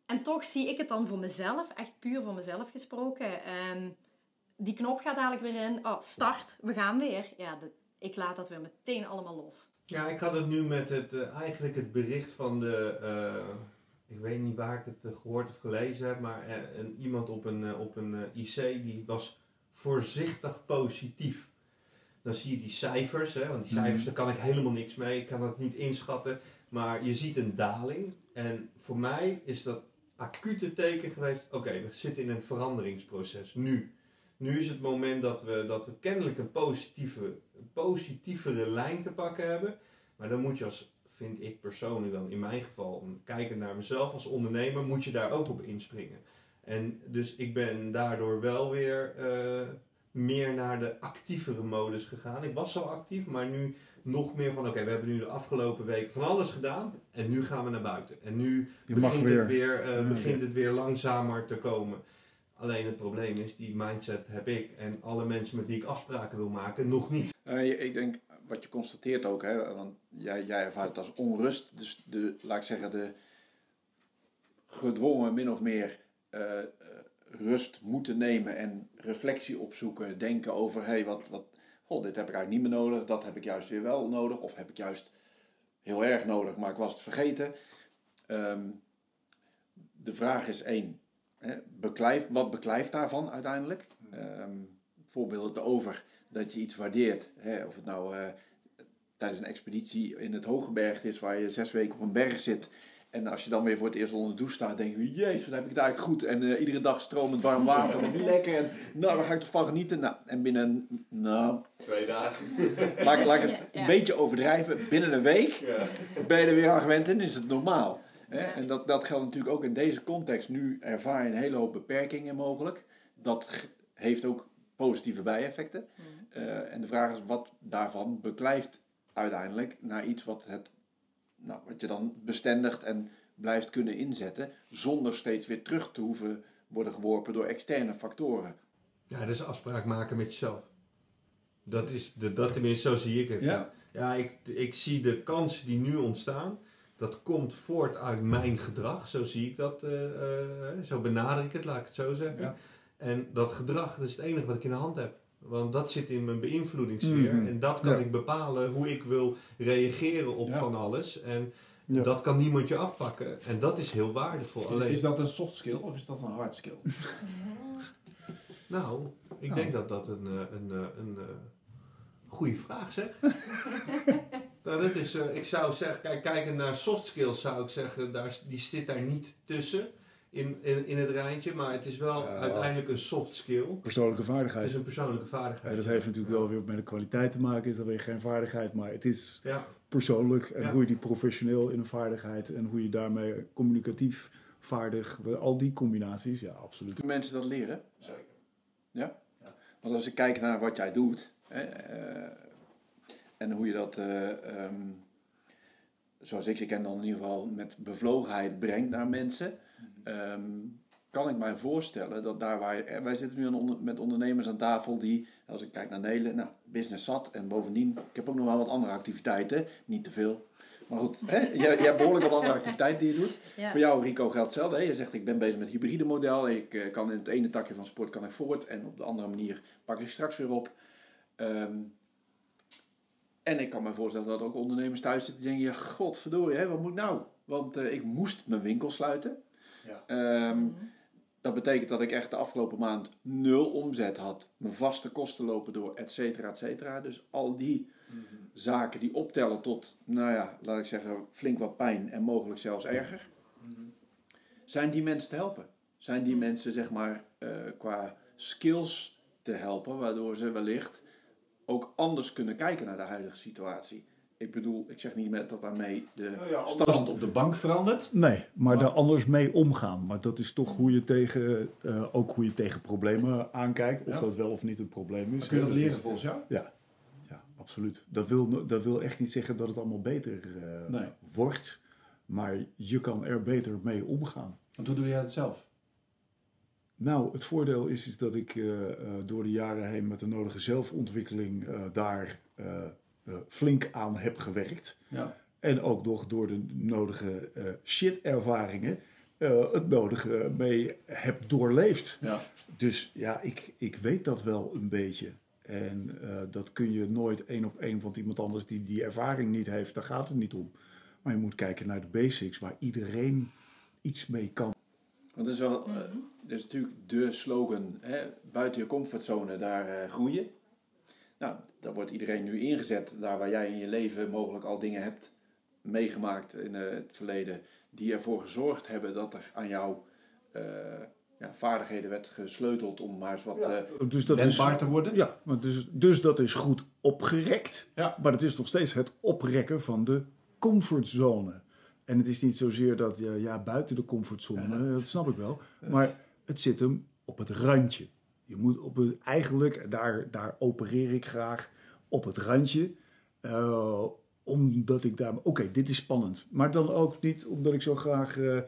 Speaker 2: En toch zie ik het dan voor mezelf, echt puur voor mezelf gesproken. Ehm, die knop gaat dadelijk weer in. Oh, start, we gaan weer. Ja, de- ik laat dat weer meteen allemaal los.
Speaker 4: Ja, ik had het nu met het, eh, eigenlijk het bericht van de. eh, ik weet niet waar ik het eh, gehoord of gelezen heb, maar een, iemand op een, op een IC die was voorzichtig positief. Dan zie je die cijfers, hè, want die cijfers,
Speaker 3: Mhm.
Speaker 4: daar kan ik helemaal niks mee. Ik kan het niet inschatten. Maar je ziet een daling. En voor mij is dat acute teken geweest. Oké, we zitten in een veranderingsproces. Nu. Nu is het moment dat we, dat we kennelijk een positieve, positievere lijn te pakken hebben. Maar dan moet je als, vind ik persoonlijk dan in mijn geval, om kijken naar mezelf als ondernemer, moet je daar ook op inspringen. En dus ik ben daardoor wel weer eh, meer naar de actievere modus gegaan. Ik was al actief, maar nu nog meer van oké, we hebben nu de afgelopen weken van alles gedaan en nu gaan we naar buiten. En nu
Speaker 3: Je
Speaker 4: begint,
Speaker 3: weer.
Speaker 4: Het, weer, eh, begint het weer langzamer te komen. Alleen het probleem is, die mindset heb ik en alle mensen met wie ik afspraken wil maken nog niet.
Speaker 1: Eh, ik denk, wat je constateert ook, hè, want jij, jij ervaart het als onrust. Dus de, laat ik zeggen, de gedwongen min of meer eh, eh, rust moeten nemen en reflectie opzoeken. Denken over, hé, hey, wat, wat, god, dit heb ik eigenlijk niet meer nodig. Dat heb ik juist weer wel nodig. Of heb ik juist heel erg nodig, maar ik was het vergeten. Ehm, de vraag is één, hè, beklijf, wat beklijft daarvan uiteindelijk? Ehm, voorbeelden over dat je iets waardeert. Hè, of het nou eh, tijdens een expeditie in het Hogeberg is, waar je zes weken op een berg zit. En als je dan weer voor het eerst onder de douche staat, denk je, jezus, wat heb ik het eigenlijk goed. En eh, iedere dag stromend warm water, en lekker. En nou, daar ga ik toch van genieten. Nou, en binnen, nou,
Speaker 5: Twee dagen.
Speaker 1: laat, ik- laat ik het
Speaker 2: Ja.
Speaker 1: een beetje overdrijven. Binnen een week
Speaker 5: Ja.
Speaker 1: ben je er weer aan gewend en is het normaal. Hè?
Speaker 2: Ja.
Speaker 1: En dat, dat geldt natuurlijk ook in deze context. Nu ervaar je een hele hoop beperkingen mogelijk. Dat heeft ook positieve bijeffecten. Eh, en de vraag is wat daarvan beklijft uiteindelijk naar iets wat, het, nou, wat je dan bestendigt en blijft kunnen inzetten. Zonder steeds weer terug te hoeven worden geworpen door externe factoren.
Speaker 4: Ja, dat is afspraak maken met jezelf. Dat is, de, dat tenminste, zo zie ik het.
Speaker 3: Ja.
Speaker 4: Ja, ik, ik zie de kansen die nu ontstaan. Dat komt voort uit mijn gedrag. Zo zie ik dat. eh, eh, zo benader ik het, laat ik het zo zeggen.
Speaker 3: Ja.
Speaker 4: En dat gedrag, dat is het enige wat ik in de hand heb. Want dat zit in mijn beïnvloedingssfeer.
Speaker 3: Mhm.
Speaker 4: En dat kan
Speaker 3: Ja.
Speaker 4: ik bepalen hoe ik wil reageren op
Speaker 3: Ja.
Speaker 4: van alles. En
Speaker 3: Ja.
Speaker 4: Dat kan niemand je afpakken. En dat is heel waardevol.
Speaker 1: Is,
Speaker 4: Alleen,
Speaker 1: is dat een soft skill of is dat een hard skill?
Speaker 4: nou, ik
Speaker 1: Nou.
Speaker 4: denk dat dat een, eh, een, eh, een, eh, goede vraag zeg. nou, dat is, eh, ik zou zeggen, kijk, kijkend naar soft skills zou ik zeggen, daar, die zit daar niet tussen in, in, in het rijtje. Maar het is wel
Speaker 3: Ja.
Speaker 4: uiteindelijk een soft skill.
Speaker 3: Persoonlijke
Speaker 4: Het
Speaker 3: vaardigheid.
Speaker 4: is een persoonlijke
Speaker 3: Ja,
Speaker 4: vaardigheid.
Speaker 3: dat heeft natuurlijk wel weer met de kwaliteit te maken, is dat weer geen vaardigheid, maar het is
Speaker 4: Ja,
Speaker 3: persoonlijk en
Speaker 4: Ja.
Speaker 3: hoe je die professioneel in een vaardigheid en hoe je daarmee communicatief vaardig, al die combinaties, ja, absoluut.
Speaker 1: Kunnen mensen dat leren?
Speaker 5: Zeker.
Speaker 1: Ja?
Speaker 5: Ja.
Speaker 1: Want als ik kijk naar wat jij doet hè, eh, en hoe je dat, eh, ehm, zoals ik je ken, dan in ieder geval met bevlogenheid brengt naar mensen, ehm, kan ik mij voorstellen dat daar waar je, eh, wij zitten nu aan onder- met ondernemers aan tafel die, als ik kijk naar Nelen, nou, business zat en bovendien, ik heb ook nog wel wat andere activiteiten, niet te veel. Maar goed, hè, je, je hebt behoorlijk wat andere activiteiten die je doet.
Speaker 2: Ja.
Speaker 1: Voor jou, Rico, geldt hetzelfde. Hè? Je zegt, ik ben bezig met het hybride model. Ik eh, kan in het ene takje van sport kan ik voort. En op de andere manier pak ik straks weer op. Ehm, en ik kan me voorstellen dat ook ondernemers thuis zitten die denken... Ja, godverdorie, hè, wat moet nou? Want eh, ik moest mijn winkel sluiten.
Speaker 5: Ja.
Speaker 1: Ehm,
Speaker 2: Mhm.
Speaker 1: dat betekent dat ik echt de afgelopen maand nul omzet had. Mijn vaste kosten lopen door, et cetera, et cetera. Dus al die zaken die optellen tot, nou ja, laat ik zeggen, flink wat pijn en mogelijk zelfs erger. Zijn die mensen te helpen? Zijn die mensen, zeg maar, eh, qua skills te helpen, waardoor ze wellicht ook anders kunnen kijken naar de huidige situatie? Ik bedoel, ik zeg niet met dat daarmee de stand op de bank verandert.
Speaker 3: Nee, maar
Speaker 1: Maar-
Speaker 3: daar anders mee omgaan. Maar dat is toch hoe je tegen, eh, ook hoe je tegen problemen aankijkt. Of
Speaker 1: Ja.
Speaker 3: dat wel of niet een probleem is.
Speaker 1: Kun je dat
Speaker 3: Dat
Speaker 1: leren volgens jou?
Speaker 3: Ja, absoluut. Dat wil, dat wil echt niet zeggen dat het allemaal beter eh,
Speaker 1: Nee.
Speaker 3: wordt. Maar je kan er beter mee omgaan.
Speaker 1: Want hoe doe jij het zelf?
Speaker 3: Nou, het voordeel is, is dat ik eh, eh, door de jaren heen met de nodige zelfontwikkeling eh, daar flink aan heb gewerkt.
Speaker 1: Ja.
Speaker 3: En ook nog door de nodige eh shit-ervaringen eh, het nodige mee heb doorleefd.
Speaker 1: ja.
Speaker 3: Dus ja, ik, ik weet dat wel een beetje. En eh, dat kun je nooit één op één, want iemand anders die die ervaring niet heeft, daar gaat het niet om. Maar je moet kijken naar de basics, waar iedereen iets mee kan.
Speaker 1: Want dat is wel, eh, dat is natuurlijk de slogan, hè, buiten je comfortzone, daar eh, groeien. Nou, daar wordt iedereen nu ingezet, daar waar jij in je leven mogelijk al dingen hebt meegemaakt in eh, het verleden, die ervoor gezorgd hebben dat er aan jouw eh, ja, vaardigheden werd gesleuteld om maar eens wat eh
Speaker 3: Dus dat is,
Speaker 1: te worden.
Speaker 3: ja, maar dus, dus dat is goed opgerekt.
Speaker 1: Ja.
Speaker 3: Maar het is nog steeds het oprekken van de comfortzone. En het is niet zozeer dat ja, ja buiten de comfortzone, dat snap ik wel. Maar het zit hem op het randje. Je moet op eigenlijk, daar, daar opereer ik graag, op het randje. eh, omdat ik daar, oké, dit is spannend. Maar dan ook niet omdat ik zo graag eh,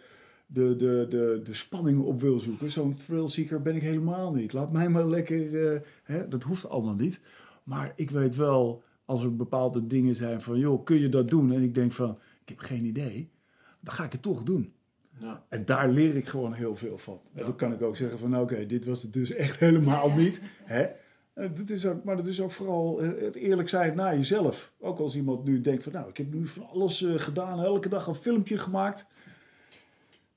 Speaker 3: de, de, de, de spanning op wil zoeken. Zo'n thrillseeker ben ik helemaal niet. Laat mij maar lekker, eh, hè, dat hoeft allemaal niet. Maar ik weet wel, als er bepaalde dingen zijn van, joh, kun je dat doen? En ik denk van, ik heb geen idee. Dan ga ik het toch doen.
Speaker 1: Ja.
Speaker 3: En daar leer ik gewoon heel veel van. En dan kan ik ook zeggen van, nou, oké, dit was het dus echt helemaal niet. Hè? Eh, Dat is ook, maar dat is ook vooral eh, het eerlijk zijn naar jezelf. Ook als iemand nu denkt van, nou, ik heb nu van alles eh, gedaan. Elke dag een filmpje gemaakt.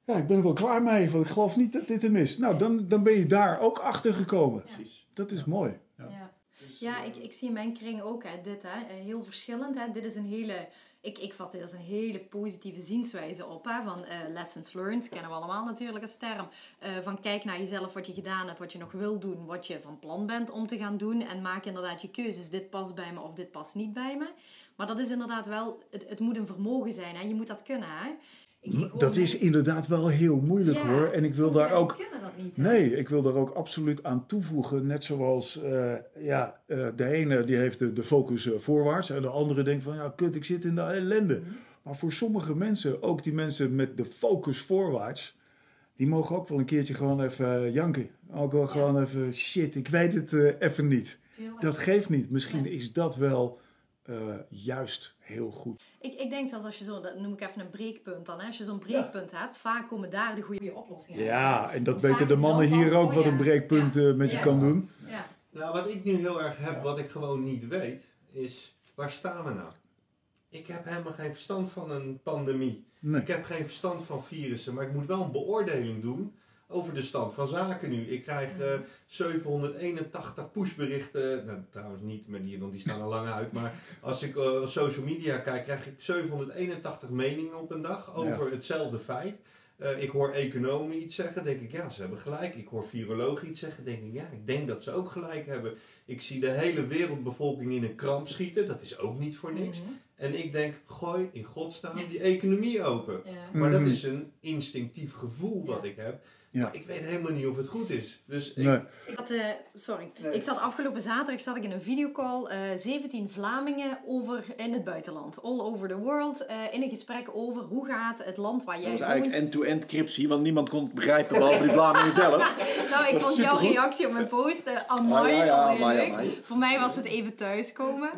Speaker 3: Ja, ik ben er wel klaar mee, want ik geloof niet dat dit hem is. Nou, dan, dan ben je daar ook achter gekomen.
Speaker 1: Precies.
Speaker 3: Dat is mooi.
Speaker 1: Ja.
Speaker 2: Ja.
Speaker 5: Dus,
Speaker 2: Ja, ik, ik zie in mijn kring ook hè, dit, hè, heel verschillend. Hè. Dit is een hele, ik, ik vat dit als een hele positieve zienswijze op. Hè, van eh, lessons learned, kennen we allemaal natuurlijk als term. Eh, van kijk naar jezelf, wat je gedaan hebt, wat je nog wil doen, wat je van plan bent om te gaan doen. En maak inderdaad je keuzes. Dit past bij me of dit past niet bij me. Maar dat is inderdaad wel, het, het moet een vermogen zijn. Hè. Je moet dat kunnen. Hè. Ik-
Speaker 3: Dat is inderdaad wel heel moeilijk
Speaker 2: Ja,
Speaker 3: hoor. En ik wil daar ook
Speaker 2: dat niet.
Speaker 3: Nee, ik wil daar ook absoluut aan toevoegen. Net zoals eh, ja, eh, de ene die heeft de, de focus eh, voorwaarts en de andere denkt van ja, kut, ik zit in de ellende. Maar voor sommige mensen, ook die mensen met de focus voorwaarts, die mogen ook wel een keertje gewoon even janken. Ook wel gewoon even shit, ik weet het even niet.
Speaker 2: Tuurlijk.
Speaker 3: Dat geeft niet. Misschien is dat wel eh, juist heel goed.
Speaker 2: Ik, ik denk zelfs als je zo, dat noem ik even een breekpunt dan. Hè? Als je zo'n breekpunt hebt, vaak komen daar de goede oplossingen.
Speaker 3: Ja, en dat
Speaker 2: Of
Speaker 3: weten de mannen hier ook
Speaker 2: oh
Speaker 3: wat
Speaker 2: ja.
Speaker 3: een breekpunt
Speaker 2: Ja.
Speaker 3: eh, met je kan doen.
Speaker 2: Ja.
Speaker 4: Nou, wat ik nu heel erg heb, wat ik gewoon niet weet, is waar staan we nou? ik heb helemaal geen verstand van een pandemie.
Speaker 3: Nee.
Speaker 4: Ik heb geen verstand van virussen, maar ik moet wel een beoordeling doen over de stand van zaken nu. Ik krijg eh 781 pushberichten, nou trouwens niet, maar die, want die staan al lang uit. Maar als ik eh, social media kijk, krijg ik 781 meningen op een dag over hetzelfde feit. Eh, ik hoor economen iets zeggen, denk ik, ja, ze hebben gelijk. Ik hoor virologen iets zeggen, denk ik, ja, ik denk dat ze ook gelijk hebben. Ik zie de hele wereldbevolking in een kramp schieten, dat is ook niet voor niks.
Speaker 2: Mhm.
Speaker 4: En ik denk, gooi in godsnaam die economie open.
Speaker 2: Ja.
Speaker 4: Maar dat
Speaker 3: Mhm.
Speaker 4: is een instinctief gevoel wat ik heb.
Speaker 3: Ja.
Speaker 4: Maar ik weet helemaal niet of het goed is. Dus ik,
Speaker 3: Nee.
Speaker 2: Ik had, eh, sorry.
Speaker 4: Nee.
Speaker 2: Ik zat afgelopen zaterdag zat ik in een videocall. eh 17 Vlamingen over in het buitenland. All over the world. eh, in een gesprek over hoe gaat het land waar
Speaker 1: Dat
Speaker 2: jij
Speaker 1: was
Speaker 2: woont.
Speaker 1: eigenlijk end-to-end cryptie, want niemand kon het begrijpen behalve die Vlamingen zelf.
Speaker 2: Nou, ik
Speaker 1: Dat
Speaker 2: vond jouw reactie op mijn post. eh amai,
Speaker 1: ja, ja, amai.
Speaker 2: Voor mij was het even thuiskomen.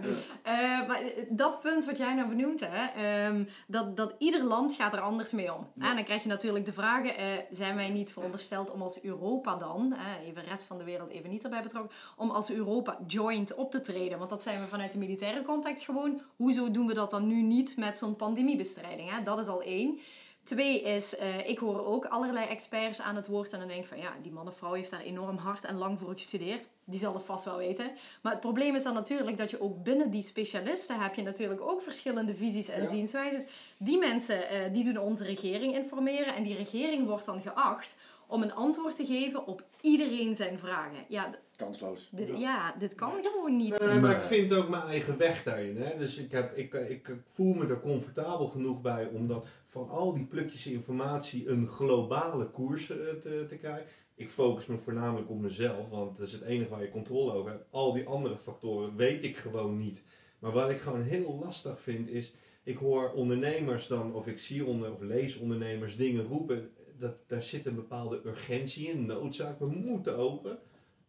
Speaker 2: Eh, maar eh, dat punt wat jij nou benoemt, hè, ehm, dat, dat ieder land gaat er anders mee om. En dan krijg je natuurlijk de vragen, eh, zijn wij niet verondersteld om als Europa dan, even de rest van de wereld even niet erbij betrokken, om als Europa joint op te treden? Want dat zijn we vanuit de militaire context gewoon. Hoezo doen we dat dan nu niet met zo'n pandemiebestrijding? Hè? Dat is al één. Twee is, eh, ik hoor ook allerlei experts aan het woord en dan denk ik van ja, die man of vrouw heeft daar enorm hard en lang voor gestudeerd. Die zal het vast wel weten. Maar het probleem is dan natuurlijk dat je ook binnen die specialisten heb je natuurlijk ook verschillende visies en
Speaker 4: Ja.
Speaker 2: zienswijzes. Die mensen eh, die doen onze regering informeren en die regering wordt dan geacht om een antwoord te geven op iedereen zijn vragen. Ja,
Speaker 1: Kansloos.
Speaker 2: dit, ja, dit kan gewoon niet.
Speaker 4: Maar ik vind ook mijn eigen weg daarin. Hè? Dus ik, heb, ik, ik, ik voel me er comfortabel genoeg bij om dan van al die plukjes informatie een globale koers eh, te, te krijgen. Ik focus me voornamelijk op mezelf, want dat is het enige waar je controle over hebt. Al die andere factoren weet ik gewoon niet. Maar wat ik gewoon heel lastig vind is, ik hoor ondernemers dan, of ik zie onder, of lees ondernemers dingen roepen. Dat, daar zit een bepaalde urgentie in, noodzaak. We moeten open.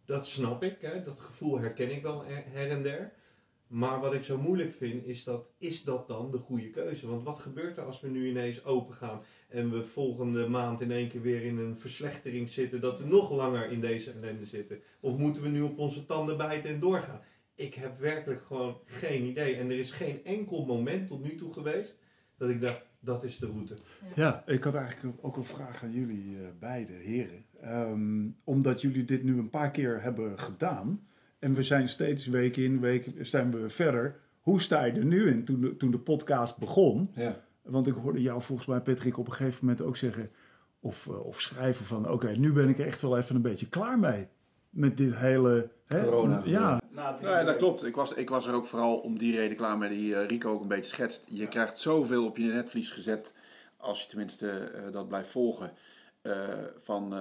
Speaker 4: Dat snap ik, hè? dat gevoel herken ik wel her en der. Maar wat ik zo moeilijk vind, is dat, is dat dan de goede keuze? Want wat gebeurt er als we nu ineens open gaan en we volgende maand in één keer weer in een verslechtering zitten, dat we nog langer in deze ellende zitten? Of moeten we nu op onze tanden bijten en doorgaan? Ik heb werkelijk gewoon geen idee. En er is geen enkel moment tot nu toe geweest dat ik dacht, dat is de route.
Speaker 3: Ja, ik had eigenlijk ook een vraag aan jullie eh, beide heren. Ehm, omdat jullie dit nu een paar keer hebben gedaan. En we zijn steeds week in, week zijn we verder. Hoe sta je er nu in toen de, toen de podcast begon?
Speaker 1: Ja.
Speaker 3: Want ik hoorde jou volgens mij, Patrick, op een gegeven moment ook zeggen... Of, eh, of schrijven van, oké, nu ben ik er echt wel even een beetje klaar mee. Met dit hele... Hè,
Speaker 1: Corona.
Speaker 3: Ja,
Speaker 1: Ja, dat klopt. Ik was, ik was er ook vooral om die reden klaar mee die eh, Rico ook een beetje schetst. Je krijgt zoveel op je netvlies gezet, als je tenminste eh, dat blijft volgen, eh, van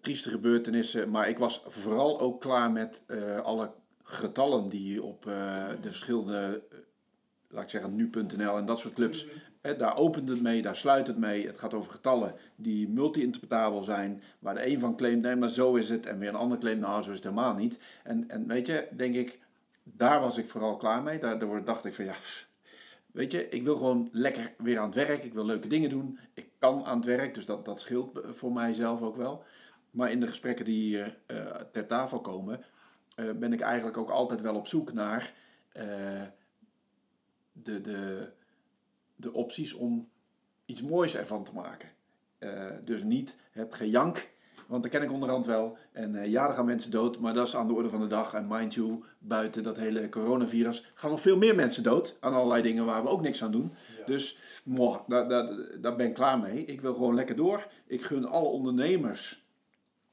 Speaker 1: trieste gebeurtenissen. Maar ik was vooral ook klaar met alle getallen die op de verschillende, laat ik zeggen, nu.nl en dat soort clubs Daar opent het mee, daar sluit het mee. Het gaat over getallen die multi-interpretabel zijn. Waar de een van claimt, nee, maar zo is het. En weer een ander claimt, nou, zo is het helemaal niet. En, en weet je, denk ik, daar was ik vooral klaar mee. Daardoor dacht ik van, ja, weet je, ik wil gewoon lekker weer aan het werk. Ik wil leuke dingen doen. Ik kan aan het werk, dus dat, dat scheelt voor mijzelf ook wel. Maar in de gesprekken die hier eh, ter tafel komen, eh, ben ik eigenlijk ook altijd wel op zoek naar eh, de... de de opties om iets moois ervan te maken. Eh, dus niet het gejank, want dat ken ik onderhand wel. En eh, ja, er gaan mensen dood, maar dat is aan de orde van de dag. En mind you, buiten dat hele coronavirus gaan nog veel meer mensen dood. Aan allerlei dingen waar we ook niks aan doen. Dus moh, daar, daar, daar ben ik klaar mee. Ik wil gewoon lekker door. Ik gun alle ondernemers,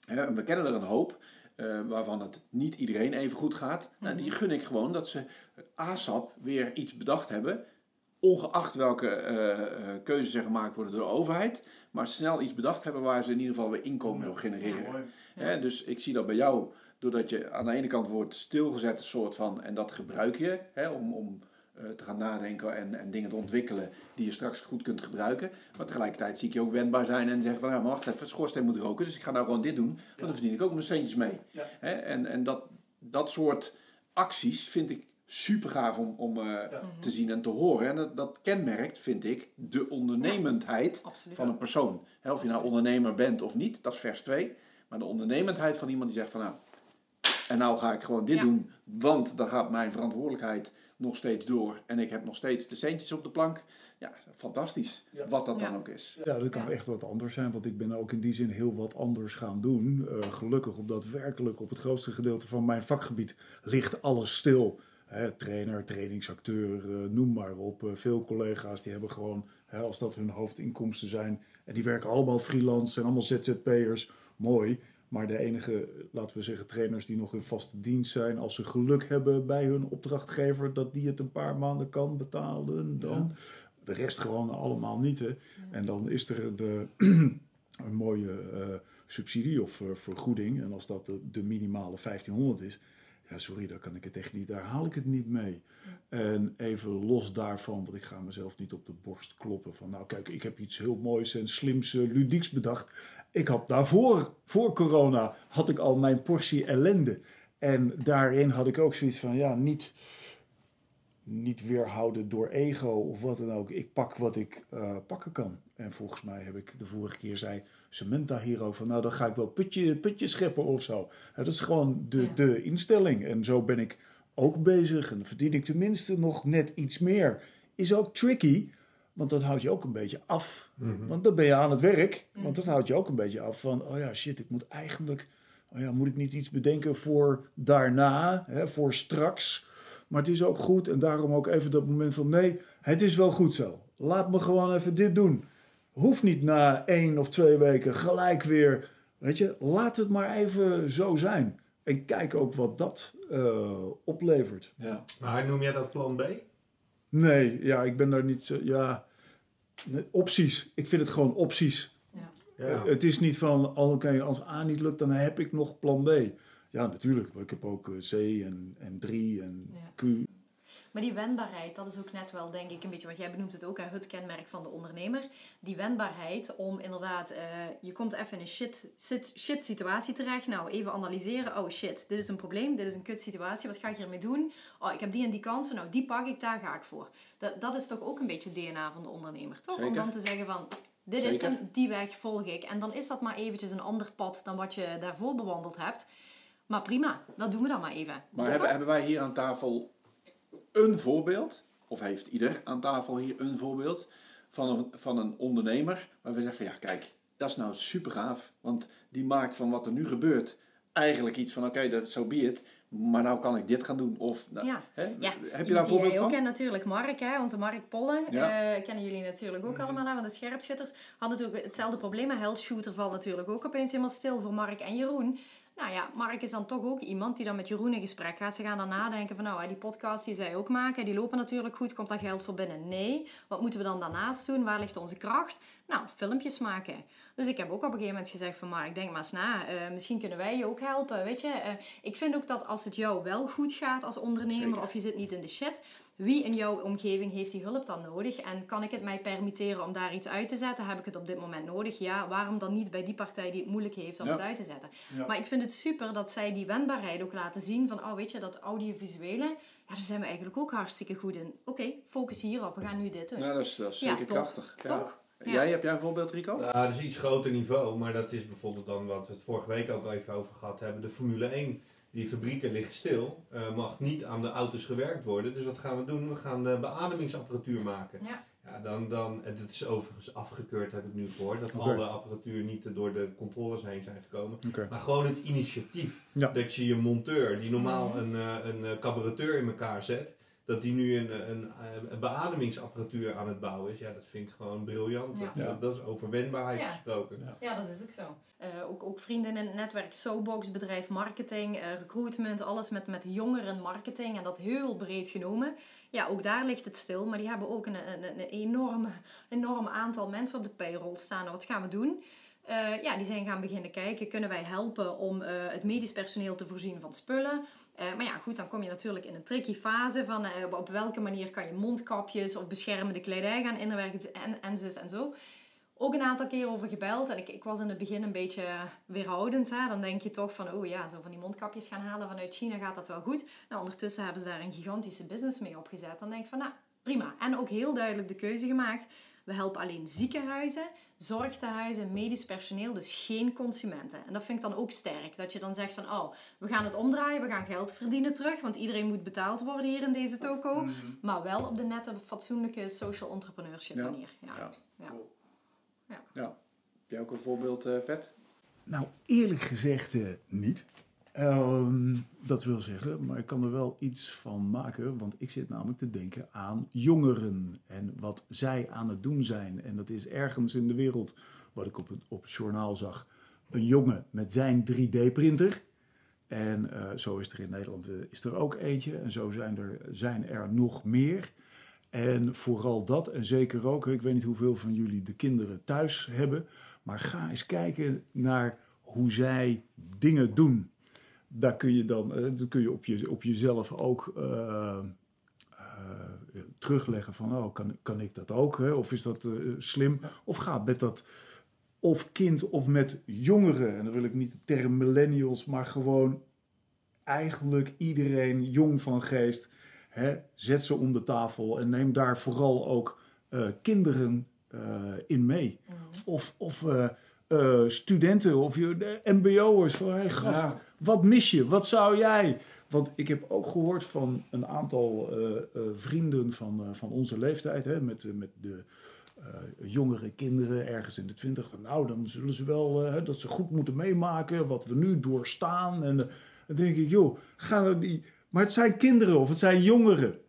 Speaker 1: hè, en we kennen er een hoop, eh, waarvan het niet iedereen even goed gaat. Nou, die gun ik gewoon dat ze ASAP weer iets bedacht hebben ongeacht welke eh, eh, keuzes er gemaakt worden door de overheid, maar snel iets bedacht hebben waar ze in ieder geval weer inkomen wil genereren. Hè, dus ik zie dat bij jou, doordat je aan de ene kant wordt stilgezet, een soort van, en dat gebruik je hè, om, om eh, te gaan nadenken en, en dingen te ontwikkelen die je straks goed kunt gebruiken. Maar tegelijkertijd zie ik je ook wendbaar zijn en zeggen van, ja, maar wacht even, schoorsteen moet roken, dus ik ga nou gewoon dit doen, want dan verdien ik ook mijn centjes mee.
Speaker 3: Ja.
Speaker 1: Hè, en en dat, dat soort acties vind ik super gaaf om, om eh, te zien en te horen. En dat, dat kenmerkt, vind ik, de ondernemendheid van een persoon. Hè, of je nou ondernemer bent of niet, dat is vers 2. Maar de ondernemendheid van iemand die zegt van nou, En nou ga ik gewoon dit
Speaker 2: Ja.
Speaker 1: doen, want dan gaat mijn verantwoordelijkheid nog steeds door. En ik heb nog steeds de centjes op de plank. Ja, fantastisch.
Speaker 3: Ja.
Speaker 1: Wat dat dan ook is.
Speaker 3: Ja, dat kan
Speaker 2: Ja.
Speaker 3: echt wat anders zijn, want ik ben ook in die zin heel wat anders gaan doen. Eh, gelukkig, omdat werkelijk op het grootste gedeelte van mijn vakgebied ligt alles stil. Trainer, trainingsacteur, eh, noem maar op. Eh, veel collega's die hebben gewoon, hè, als dat hun hoofdinkomsten zijn, en die werken allemaal freelance, zijn allemaal ZZP'ers, mooi. Maar de enige, laten we zeggen, trainers die nog in vaste dienst zijn, als ze geluk hebben bij hun opdrachtgever dat die het een paar maanden kan betalen, dan. De rest gewoon allemaal niet. Hè. En dan is er de, een mooie eh, subsidie of vergoeding. En als dat de, de minimale 1500 is, ja, sorry, daar kan ik het echt niet, daar haal ik het niet mee. En even los daarvan, want ik ga mezelf niet op de borst kloppen van, nou kijk, ik heb iets heel moois en slims, eh, ludieks bedacht. Ik had daarvoor, voor corona, had ik al mijn portie ellende. En daarin had ik ook zoiets van, ja, niet, niet weerhouden door ego of wat dan ook. Ik pak wat ik eh, pakken kan. En volgens mij heb ik de vorige keer zei Samantha hierover, nou dan ga ik wel putje, putje scheppen of zo. Dat is gewoon de,
Speaker 2: Ja.
Speaker 3: de instelling. En zo ben ik ook bezig. En dan verdien ik tenminste nog net iets meer. Is ook tricky, want dat houdt je ook een beetje af.
Speaker 4: Mhm.
Speaker 3: Want dan ben je aan het werk. Want dat houdt je ook een beetje af van, oh ja, shit, ik moet eigenlijk, oh ja, moet ik niet iets bedenken voor daarna, hè, voor straks. Maar het is ook goed en daarom ook even dat moment van, nee, het is wel goed zo. Laat me gewoon even dit doen. Hoeft niet na één of twee weken gelijk weer, weet je, laat het maar even zo zijn. En kijk ook wat dat eh, oplevert.
Speaker 1: Ja.
Speaker 4: Maar noem jij dat plan B?
Speaker 3: Nee, ja, ik ben daar niet zo, ja, opties. Ik vind het gewoon opties.
Speaker 2: Ja.
Speaker 4: Ja.
Speaker 3: Eh, Het is niet van, oh, oké, als A niet lukt, dan heb ik nog plan B. Ja, natuurlijk. maar Ik heb ook eh, C en, en 3 en
Speaker 2: Ja.
Speaker 3: Q.
Speaker 2: Maar die wendbaarheid, dat is ook net wel, denk ik, een beetje, want jij benoemt het ook, hè, het kenmerk van de ondernemer. Die wendbaarheid om inderdaad, eh, je komt even in een shit, shit, shit situatie terecht. Nou, even analyseren. Oh shit, dit is een probleem, dit is een kut situatie, wat ga ik hiermee doen? Oh, ik heb die en die kansen, nou die pak ik, daar ga ik voor. Dat, dat is toch ook een beetje het DNA van de ondernemer, toch? Om dan te zeggen van, dit is hem, die weg volg ik. En dan is dat maar eventjes een ander pad dan wat je daarvoor bewandeld hebt. Maar prima, dat doen we dan maar even.
Speaker 1: Maar hebben, hebben wij hier aan tafel een voorbeeld, of heeft ieder aan tafel hier een voorbeeld, van een, van een ondernemer waar we zeggen van ja, kijk, dat is nou super gaaf. Want die maakt van wat er nu gebeurt eigenlijk iets van oké, dat is zo be it, maar nou kan ik dit gaan doen. Of, nou,
Speaker 2: Ja.
Speaker 1: hè,
Speaker 2: Ja,
Speaker 1: heb je daar een voorbeeld
Speaker 2: ook
Speaker 1: van?
Speaker 2: kent natuurlijk, Mark, hè, want de Mark Pollen
Speaker 1: Ja.
Speaker 2: eh, kennen jullie natuurlijk ook allemaal, hè, want de scherpschutters hadden natuurlijk hetzelfde probleem. maar Health Shooter valt natuurlijk ook opeens helemaal stil voor Mark en Jeroen. Nou ja, Mark is dan toch ook iemand die dan met Jeroen in gesprek gaat. Ze gaan dan nadenken van, nou, die podcast die zij ook maken, die lopen natuurlijk goed. Komt daar geld voor binnen? Nee. Wat moeten we dan daarnaast doen? Waar ligt onze kracht? Nou, filmpjes maken. Dus ik heb ook op een gegeven moment gezegd van, Mark, denk maar eens na. eh, misschien kunnen wij je ook helpen, weet je. Eh, ik vind ook dat als het jou wel goed gaat als ondernemer,
Speaker 1: Zeker.
Speaker 2: of je zit niet in de shit, wie in jouw omgeving heeft die hulp dan nodig? En kan ik het mij permitteren om daar iets uit te zetten? Heb ik het op dit moment nodig? Ja, waarom dan niet bij die partij die het moeilijk heeft om
Speaker 1: Ja.
Speaker 2: het uit te zetten?
Speaker 3: Ja.
Speaker 2: Maar ik vind het super dat zij die wendbaarheid ook laten zien van, oh weet je, dat audiovisuele, ja, daar zijn we eigenlijk ook hartstikke goed in. Oké, focus hierop, we gaan nu dit doen.
Speaker 1: Ja, dat is, dat is
Speaker 2: Ja,
Speaker 1: zeker
Speaker 2: top.
Speaker 1: krachtig. Ja.
Speaker 2: Toch? Ja.
Speaker 1: Jij, heb jij een voorbeeld, Rico?
Speaker 4: Nou, dat is iets groter niveau, maar dat is bijvoorbeeld dan wat we het vorige week ook al even over gehad hebben. De Formule 1, die fabrieken liggen stil, eh, mag niet aan de auto's gewerkt worden. Dus wat gaan we doen? We gaan de beademingsapparatuur maken.
Speaker 2: Ja.
Speaker 4: Ja, dan, dan, en het is overigens afgekeurd, heb ik nu gehoord, dat
Speaker 3: Oké.
Speaker 4: alle apparatuur niet door de controles heen zijn gekomen.
Speaker 3: Oké.
Speaker 4: Maar gewoon het initiatief
Speaker 3: Ja.
Speaker 4: dat je je monteur, die normaal
Speaker 2: Mhm.
Speaker 4: een, eh, een eh, carburateur in elkaar zet, dat die nu een, een, een beademingsapparatuur aan het bouwen is. Ja, dat vind ik gewoon briljant.
Speaker 2: Ja.
Speaker 4: Dat,
Speaker 3: Ja.
Speaker 4: dat is over wendbaarheid
Speaker 2: Ja.
Speaker 4: gesproken.
Speaker 2: Ja, dat is ook zo. Eh, ook, ook vrienden in het netwerk Sobox, bedrijf marketing, eh, recruitment, alles met, met jongeren marketing en dat heel breed genomen. Ja, ook daar ligt het stil, maar die hebben ook een, een, een enorm, enorm aantal mensen op de payroll staan. Wat gaan we doen? Eh, ja, die zijn gaan beginnen kijken, kunnen wij helpen om eh, het medisch personeel te voorzien van spullen? Eh, maar ja, goed, dan kom je natuurlijk in een tricky fase van op- op welke manier kan je mondkapjes of beschermende kledij gaan inwerken en, en zus en zo ook een aantal keer over gebeld. En ik, ik was in het begin een beetje weerhoudend. Hè? Dan denk je toch van, oh ja, zo van die mondkapjes gaan halen vanuit China gaat dat wel goed. Nou, ondertussen hebben ze daar een gigantische business mee opgezet. Dan denk ik van, nou, prima. En ook heel duidelijk de keuze gemaakt. We helpen alleen ziekenhuizen, zorgtehuizen, medisch personeel, dus geen consumenten. En dat vind ik dan ook sterk. Dat je dan zegt van, oh, we gaan het omdraaien, we gaan geld verdienen terug, want iedereen moet betaald worden hier in deze toko.
Speaker 1: Mhm.
Speaker 2: Maar wel op de nette, fatsoenlijke social entrepreneurship
Speaker 1: Ja.
Speaker 2: manier. Ja.
Speaker 1: Ja.
Speaker 2: Ja.
Speaker 1: Ja. Heb jij ook een voorbeeld, eh, Pet?
Speaker 3: Nou, eerlijk gezegd eh, niet. Ehm, dat wil zeggen, maar ik kan er wel iets van maken, want ik zit namelijk te denken aan jongeren en wat zij aan het doen zijn. En dat is ergens in de wereld, wat ik op het, op het journaal zag, een jongen met zijn 3D-printer. En eh, zo is er in Nederland eh, is er ook eentje en zo zijn er, zijn er nog meer. En vooral dat, en zeker ook, ik weet niet hoeveel van jullie de kinderen thuis hebben, maar ga eens kijken naar hoe zij dingen doen. Daar kun je dan eh, dat kun je op, je, op jezelf ook eh, eh, terugleggen van, oh, kan, kan ik dat ook? Hè? Of is dat slim? Of ga met dat, of kind of met jongeren, en dan wil ik niet de term millennials, maar gewoon eigenlijk iedereen jong van geest, hè, zet ze om de tafel en neem daar vooral ook kinderen in mee. Of, of eh, studenten of mbo'ers van hey, gast,
Speaker 1: Ja.
Speaker 3: Wat mis je? Wat zou jij? Want ik heb ook gehoord van een aantal eh, eh, vrienden van, eh, van onze leeftijd, hè, met, met de eh, jongere kinderen ergens in de twintig, van nou, dan zullen ze wel hè, dat ze goed moeten meemaken wat we nu doorstaan. En dan denk ik, joh, gaan we die. Maar het zijn kinderen of het zijn jongeren.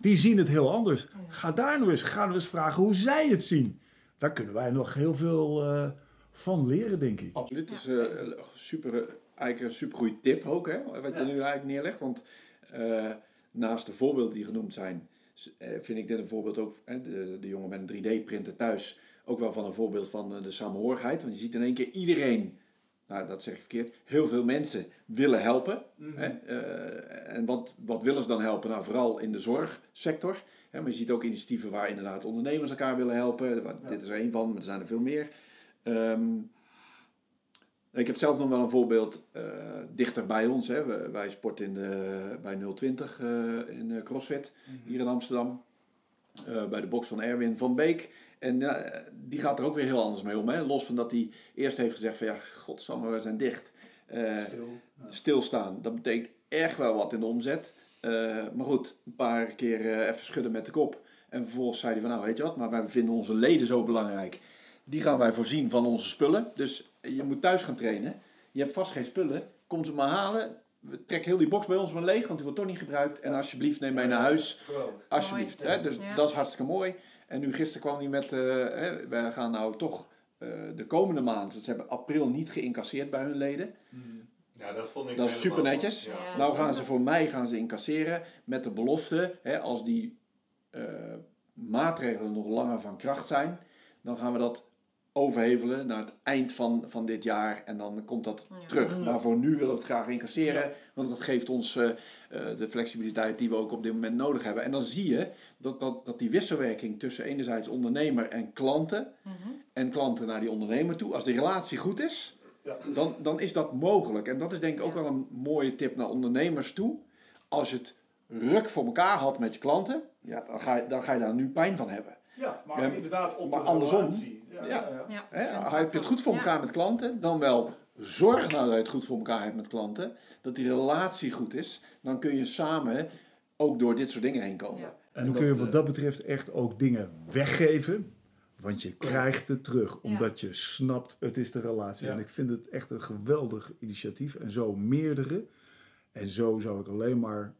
Speaker 3: Die zien het heel anders. Ga daar nou eens, ga nou eens vragen hoe zij het zien. Daar kunnen wij nog heel veel eh, van leren, denk ik.
Speaker 1: Absoluut. Het is eh, super, eigenlijk een super goede tip ook, hè, wat je
Speaker 3: Ja.
Speaker 1: nu eigenlijk neerlegt. Want eh, naast de voorbeelden die genoemd zijn, eh, vind ik dit een voorbeeld ook, hè, de, de jongen met een 3D-printer thuis, ook wel van een voorbeeld van de samenhorigheid. Want je ziet in één keer iedereen, nou dat zeg ik verkeerd, heel veel mensen willen helpen. Hè? Eh, en wat, wat willen ze dan helpen? Nou, vooral in de zorgsector. Hè? Maar je ziet ook initiatieven waar inderdaad ondernemers elkaar willen helpen. Dit is er één van, maar er zijn er veel meer. Ehm, ik heb zelf nog wel een voorbeeld eh, dichter bij ons. Hè. Wij sporten in de, bij 020 eh, in eh, CrossFit hier in Amsterdam. Bij de box van Erwin van Beek. En die gaat er ook weer heel anders mee om. Hè. Los van dat hij eerst heeft gezegd van ja, godsamme, we zijn dicht. Eh, stilstaan, dat betekent echt wel wat in de omzet. Maar goed, een paar keer even schudden met de kop. En vervolgens zei hij van nou weet je wat, maar wij vinden onze leden zo belangrijk. Die gaan wij voorzien van onze spullen. Dus je moet thuis gaan trainen. Je hebt vast geen spullen. Kom ze maar halen. We trekken heel die box bij ons maar leeg, want die wordt toch niet gebruikt. En alsjeblieft neem mij naar huis. Alsjeblieft. Hè? Dus
Speaker 2: Ja.
Speaker 1: dat is hartstikke mooi. En nu gisteren kwam hij met, eh, hè, we gaan nou toch eh, de komende maand, want ze hebben april niet geïncasseerd bij hun leden.
Speaker 4: Ja, dat vond ik
Speaker 1: Dat is
Speaker 4: helemaal-
Speaker 1: super netjes.
Speaker 4: Ja.
Speaker 2: Ja.
Speaker 1: nou gaan ze voor mij gaan ze incasseren met de belofte, hè, als die eh, maatregelen nog langer van kracht zijn, dan gaan we dat overhevelen naar het eind van, van dit jaar en dan komt dat
Speaker 2: Ja.
Speaker 1: terug. Maar voor nu willen we het graag incasseren, want dat geeft ons eh, eh, de flexibiliteit die we ook op dit moment nodig hebben. En dan zie je dat, dat, dat die wisselwerking tussen enerzijds ondernemer en klanten
Speaker 2: Mhm.
Speaker 1: en klanten naar die ondernemer toe, als die relatie goed is,
Speaker 3: Ja.
Speaker 1: dan, dan is dat mogelijk. En dat is denk ik ook
Speaker 2: Ja.
Speaker 1: wel een mooie tip naar ondernemers toe. Als je het ruk voor elkaar had met je klanten, ja, dan, ga je, dan ga je daar nu pijn van hebben.
Speaker 3: Ja,
Speaker 1: maar
Speaker 3: inderdaad op
Speaker 1: maar de andersom.
Speaker 3: relatie.
Speaker 1: Ja,
Speaker 2: ik
Speaker 1: heb je het goed voor
Speaker 2: Ja.
Speaker 1: elkaar met klanten, dan wel zorg nou dat je het goed voor elkaar hebt met klanten, dat die relatie goed is, dan kun je samen ook door dit soort dingen heen komen.
Speaker 2: Ja.
Speaker 3: En dan kun je wat dat betreft echt ook dingen weggeven. Want je krijgt het terug, omdat je snapt, het is de relatie.
Speaker 1: Ja.
Speaker 3: En ik vind het echt een geweldig initiatief. En zo meerdere. En zo zou ik alleen maar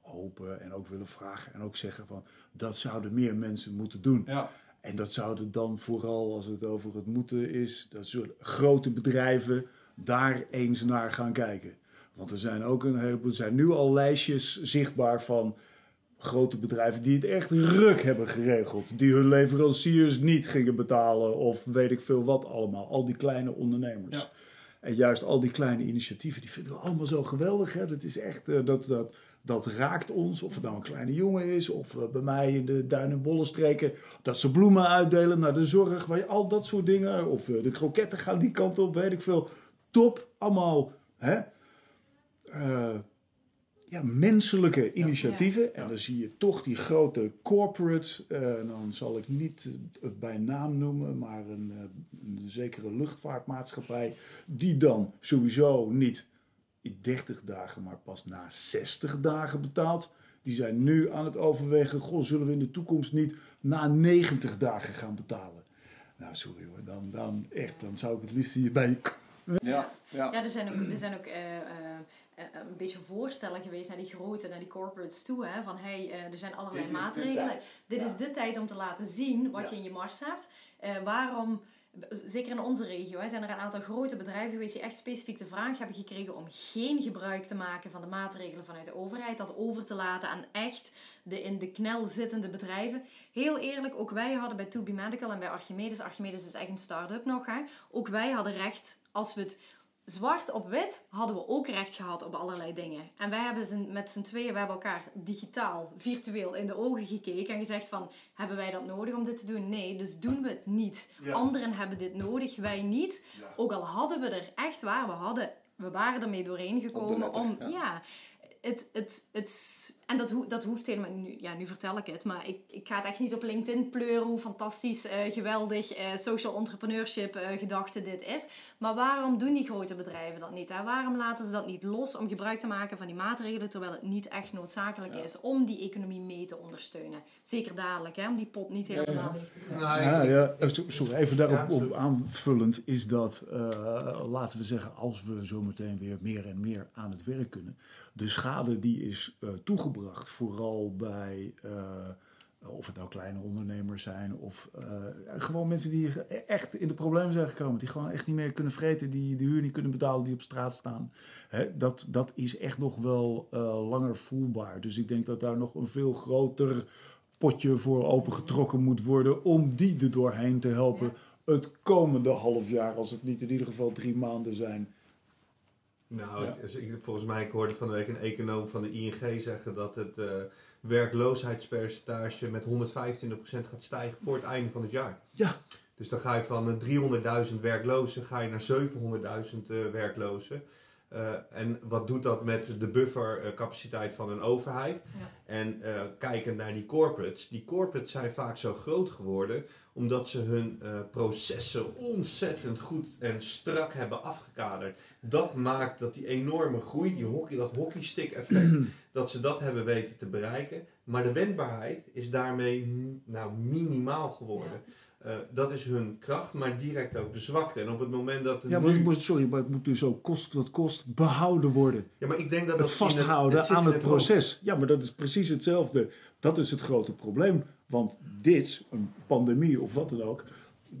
Speaker 3: hopen en ook willen vragen. En ook zeggen van, dat zouden meer mensen moeten doen.
Speaker 1: Ja.
Speaker 3: En dat zouden dan vooral, als het over het moeten is, dat zullen grote bedrijven daar eens naar gaan kijken. Want er zijn ook een heleboel, er zijn nu al lijstjes zichtbaar van grote bedrijven die het echt ruk hebben geregeld. Die hun leveranciers niet gingen betalen of weet ik veel wat allemaal. Al die kleine ondernemers.
Speaker 1: Ja.
Speaker 3: En juist al die kleine initiatieven, die vinden we allemaal zo geweldig. Hè? Dat is echt, eh, dat, dat, dat raakt ons. Of het nou een kleine jongen is, of bij mij in de duin- en bollenstreken. Dat ze bloemen uitdelen naar de zorg, waar je, al dat soort dingen. Of eh, de kroketten gaan die kant op, weet ik veel. Top, allemaal. Hè? Eh, ja, menselijke initiatieven. En dan zie je toch die grote corporates. eh, dan zal ik niet het bij naam noemen, maar een, een zekere luchtvaartmaatschappij. Die dan sowieso niet in 30 dagen, maar pas na 60 dagen betaalt. Die zijn nu aan het overwegen, goh, zullen we in de toekomst niet na 90 dagen gaan betalen? Nou, sorry hoor, dan, dan echt, dan zou ik het liefst hierbij
Speaker 1: Ja, ja.
Speaker 2: Ja, er zijn ook, er zijn ook eh, eh, eh, een beetje voorstellen geweest naar die grote, naar die corporates toe. Hè, van hey, er zijn allerlei
Speaker 3: Dit is de
Speaker 2: maatregelen.
Speaker 3: tijd.
Speaker 2: Dit
Speaker 3: Ja.
Speaker 2: is de tijd om te laten zien wat
Speaker 3: Ja.
Speaker 2: je in je mars hebt. Eh, waarom, zeker in onze regio, hè, zijn er een aantal grote bedrijven geweest die echt specifiek de vraag hebben gekregen om geen gebruik te maken van de maatregelen vanuit de overheid. Dat over te laten aan echt de in de knel zittende bedrijven. Heel eerlijk, ook wij hadden bij 2B Medical en bij Archimedes, Archimedes is echt een start-up nog, hè, ook wij hadden recht, als we het zwart op wit hadden we ook recht gehad op allerlei dingen. En wij hebben met z'n tweeën, we hebben elkaar digitaal, virtueel in de ogen gekeken en gezegd van, hebben wij dat nodig om dit te doen? Nee, dus doen we het niet.
Speaker 3: Ja.
Speaker 2: Anderen hebben dit nodig, wij niet.
Speaker 3: Ja.
Speaker 2: Ook al hadden we er echt waar, we hadden, we waren ermee doorheen gekomen
Speaker 1: letter,
Speaker 2: om,
Speaker 1: ja.
Speaker 2: ja, het, het, het, en dat, ho dat hoeft helemaal nu, ja, nu vertel ik het, maar ik, ik ga het echt niet op LinkedIn pleuren hoe fantastisch, eh, geweldig, eh, social entrepreneurship eh, gedachte dit is. Maar waarom doen die grote bedrijven dat niet? Hè? Waarom laten ze dat niet los om gebruik te maken van die maatregelen, terwijl het niet echt noodzakelijk is om die economie mee te ondersteunen? Zeker dadelijk, hè? om die pot niet helemaal leeg te trekken.
Speaker 4: Nou,
Speaker 3: Ja, ja, so- sorry, even daarop
Speaker 4: Ja, sorry.
Speaker 3: op aanvullend is dat, eh, laten we zeggen, als we zometeen weer meer en meer aan het werk kunnen, de schade die is eh, toegebracht, vooral bij, eh, of het nou kleine ondernemers zijn of eh, gewoon mensen die echt in de problemen zijn gekomen, die gewoon echt niet meer kunnen vreten, die de huur niet kunnen betalen, die op straat staan. Hè, dat, dat is echt nog wel langer voelbaar. Dus ik denk dat daar nog een veel groter potje voor opengetrokken moet worden om die er doorheen te helpen. Het komende half jaar, als het niet in ieder geval drie maanden zijn.
Speaker 4: Nou,
Speaker 1: Ja.
Speaker 4: ik- volgens mij, ik hoorde van de week een econoom van de ING zeggen dat het eh, werkloosheidspercentage met 125% gaat stijgen voor het einde van het jaar.
Speaker 3: Ja.
Speaker 4: Dus dan ga je van eh, 300.000 werklozen ga je naar 700.000 eh, werklozen. Eh, en wat doet dat met de buffercapaciteit van een overheid?
Speaker 2: Ja.
Speaker 4: En eh, kijkend naar die corporates. Die corporates zijn vaak zo groot geworden omdat ze hun eh, processen ontzettend goed en strak hebben afgekaderd. Dat maakt dat die enorme groei, die hockey, dat hockeystick effect, dat ze dat hebben weten te bereiken. Maar de wendbaarheid is daarmee nou, minimaal geworden. Eh, dat is hun kracht, maar direct ook de zwakte. En op het moment dat
Speaker 3: Ja, maar
Speaker 4: nu-
Speaker 3: moet, sorry, maar het moet dus ook kost wat kost behouden worden.
Speaker 4: Ja, maar ik denk dat
Speaker 3: Het
Speaker 4: dat
Speaker 3: vasthouden
Speaker 4: het
Speaker 3: aan het
Speaker 4: hoofd.
Speaker 3: proces. Ja, maar dat is precies hetzelfde. Dat is het grote probleem. Want dit, een pandemie of wat dan ook,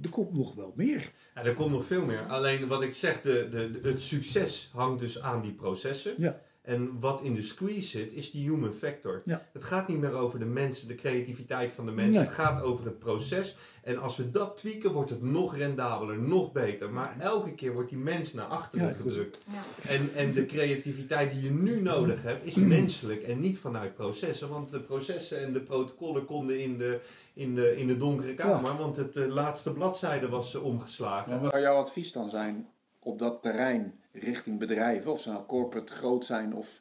Speaker 3: er komt nog wel meer.
Speaker 4: Ja, er komt nog veel meer. Alleen wat ik zeg, de, de, de- het succes hangt dus aan die processen.
Speaker 3: Ja.
Speaker 4: En wat in de squeeze zit, is die human factor.
Speaker 3: Ja.
Speaker 4: Het gaat niet meer over de mensen, de creativiteit van de mensen.
Speaker 3: Nee.
Speaker 4: Het gaat over het proces. En als we dat tweaken, wordt het nog rendabeler, nog beter. Maar elke keer wordt die mens naar achteren
Speaker 3: Ja,
Speaker 4: gedrukt.
Speaker 2: Ja.
Speaker 4: En, en de creativiteit die je nu nodig hebt, is menselijk en niet vanuit processen. Want de processen en de protocollen konden in de, in de, in de donkere kamer, want het eh, laatste bladzijde was eh, omgeslagen.
Speaker 1: Wat zou jouw advies dan zijn op dat terrein richting bedrijven, of ze nou corporate groot zijn of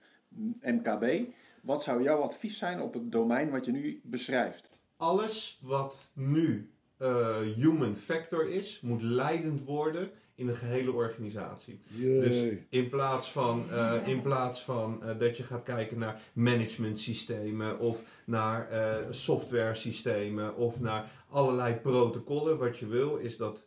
Speaker 1: MKB? Wat zou jouw advies zijn op het domein wat je nu beschrijft?
Speaker 4: Alles wat nu eh, human factor is, moet leidend worden in een gehele organisatie. Dus in plaats van, eh, in plaats van eh, dat je gaat kijken naar management systemen of naar software systemen of naar allerlei protocollen, wat je wil is dat,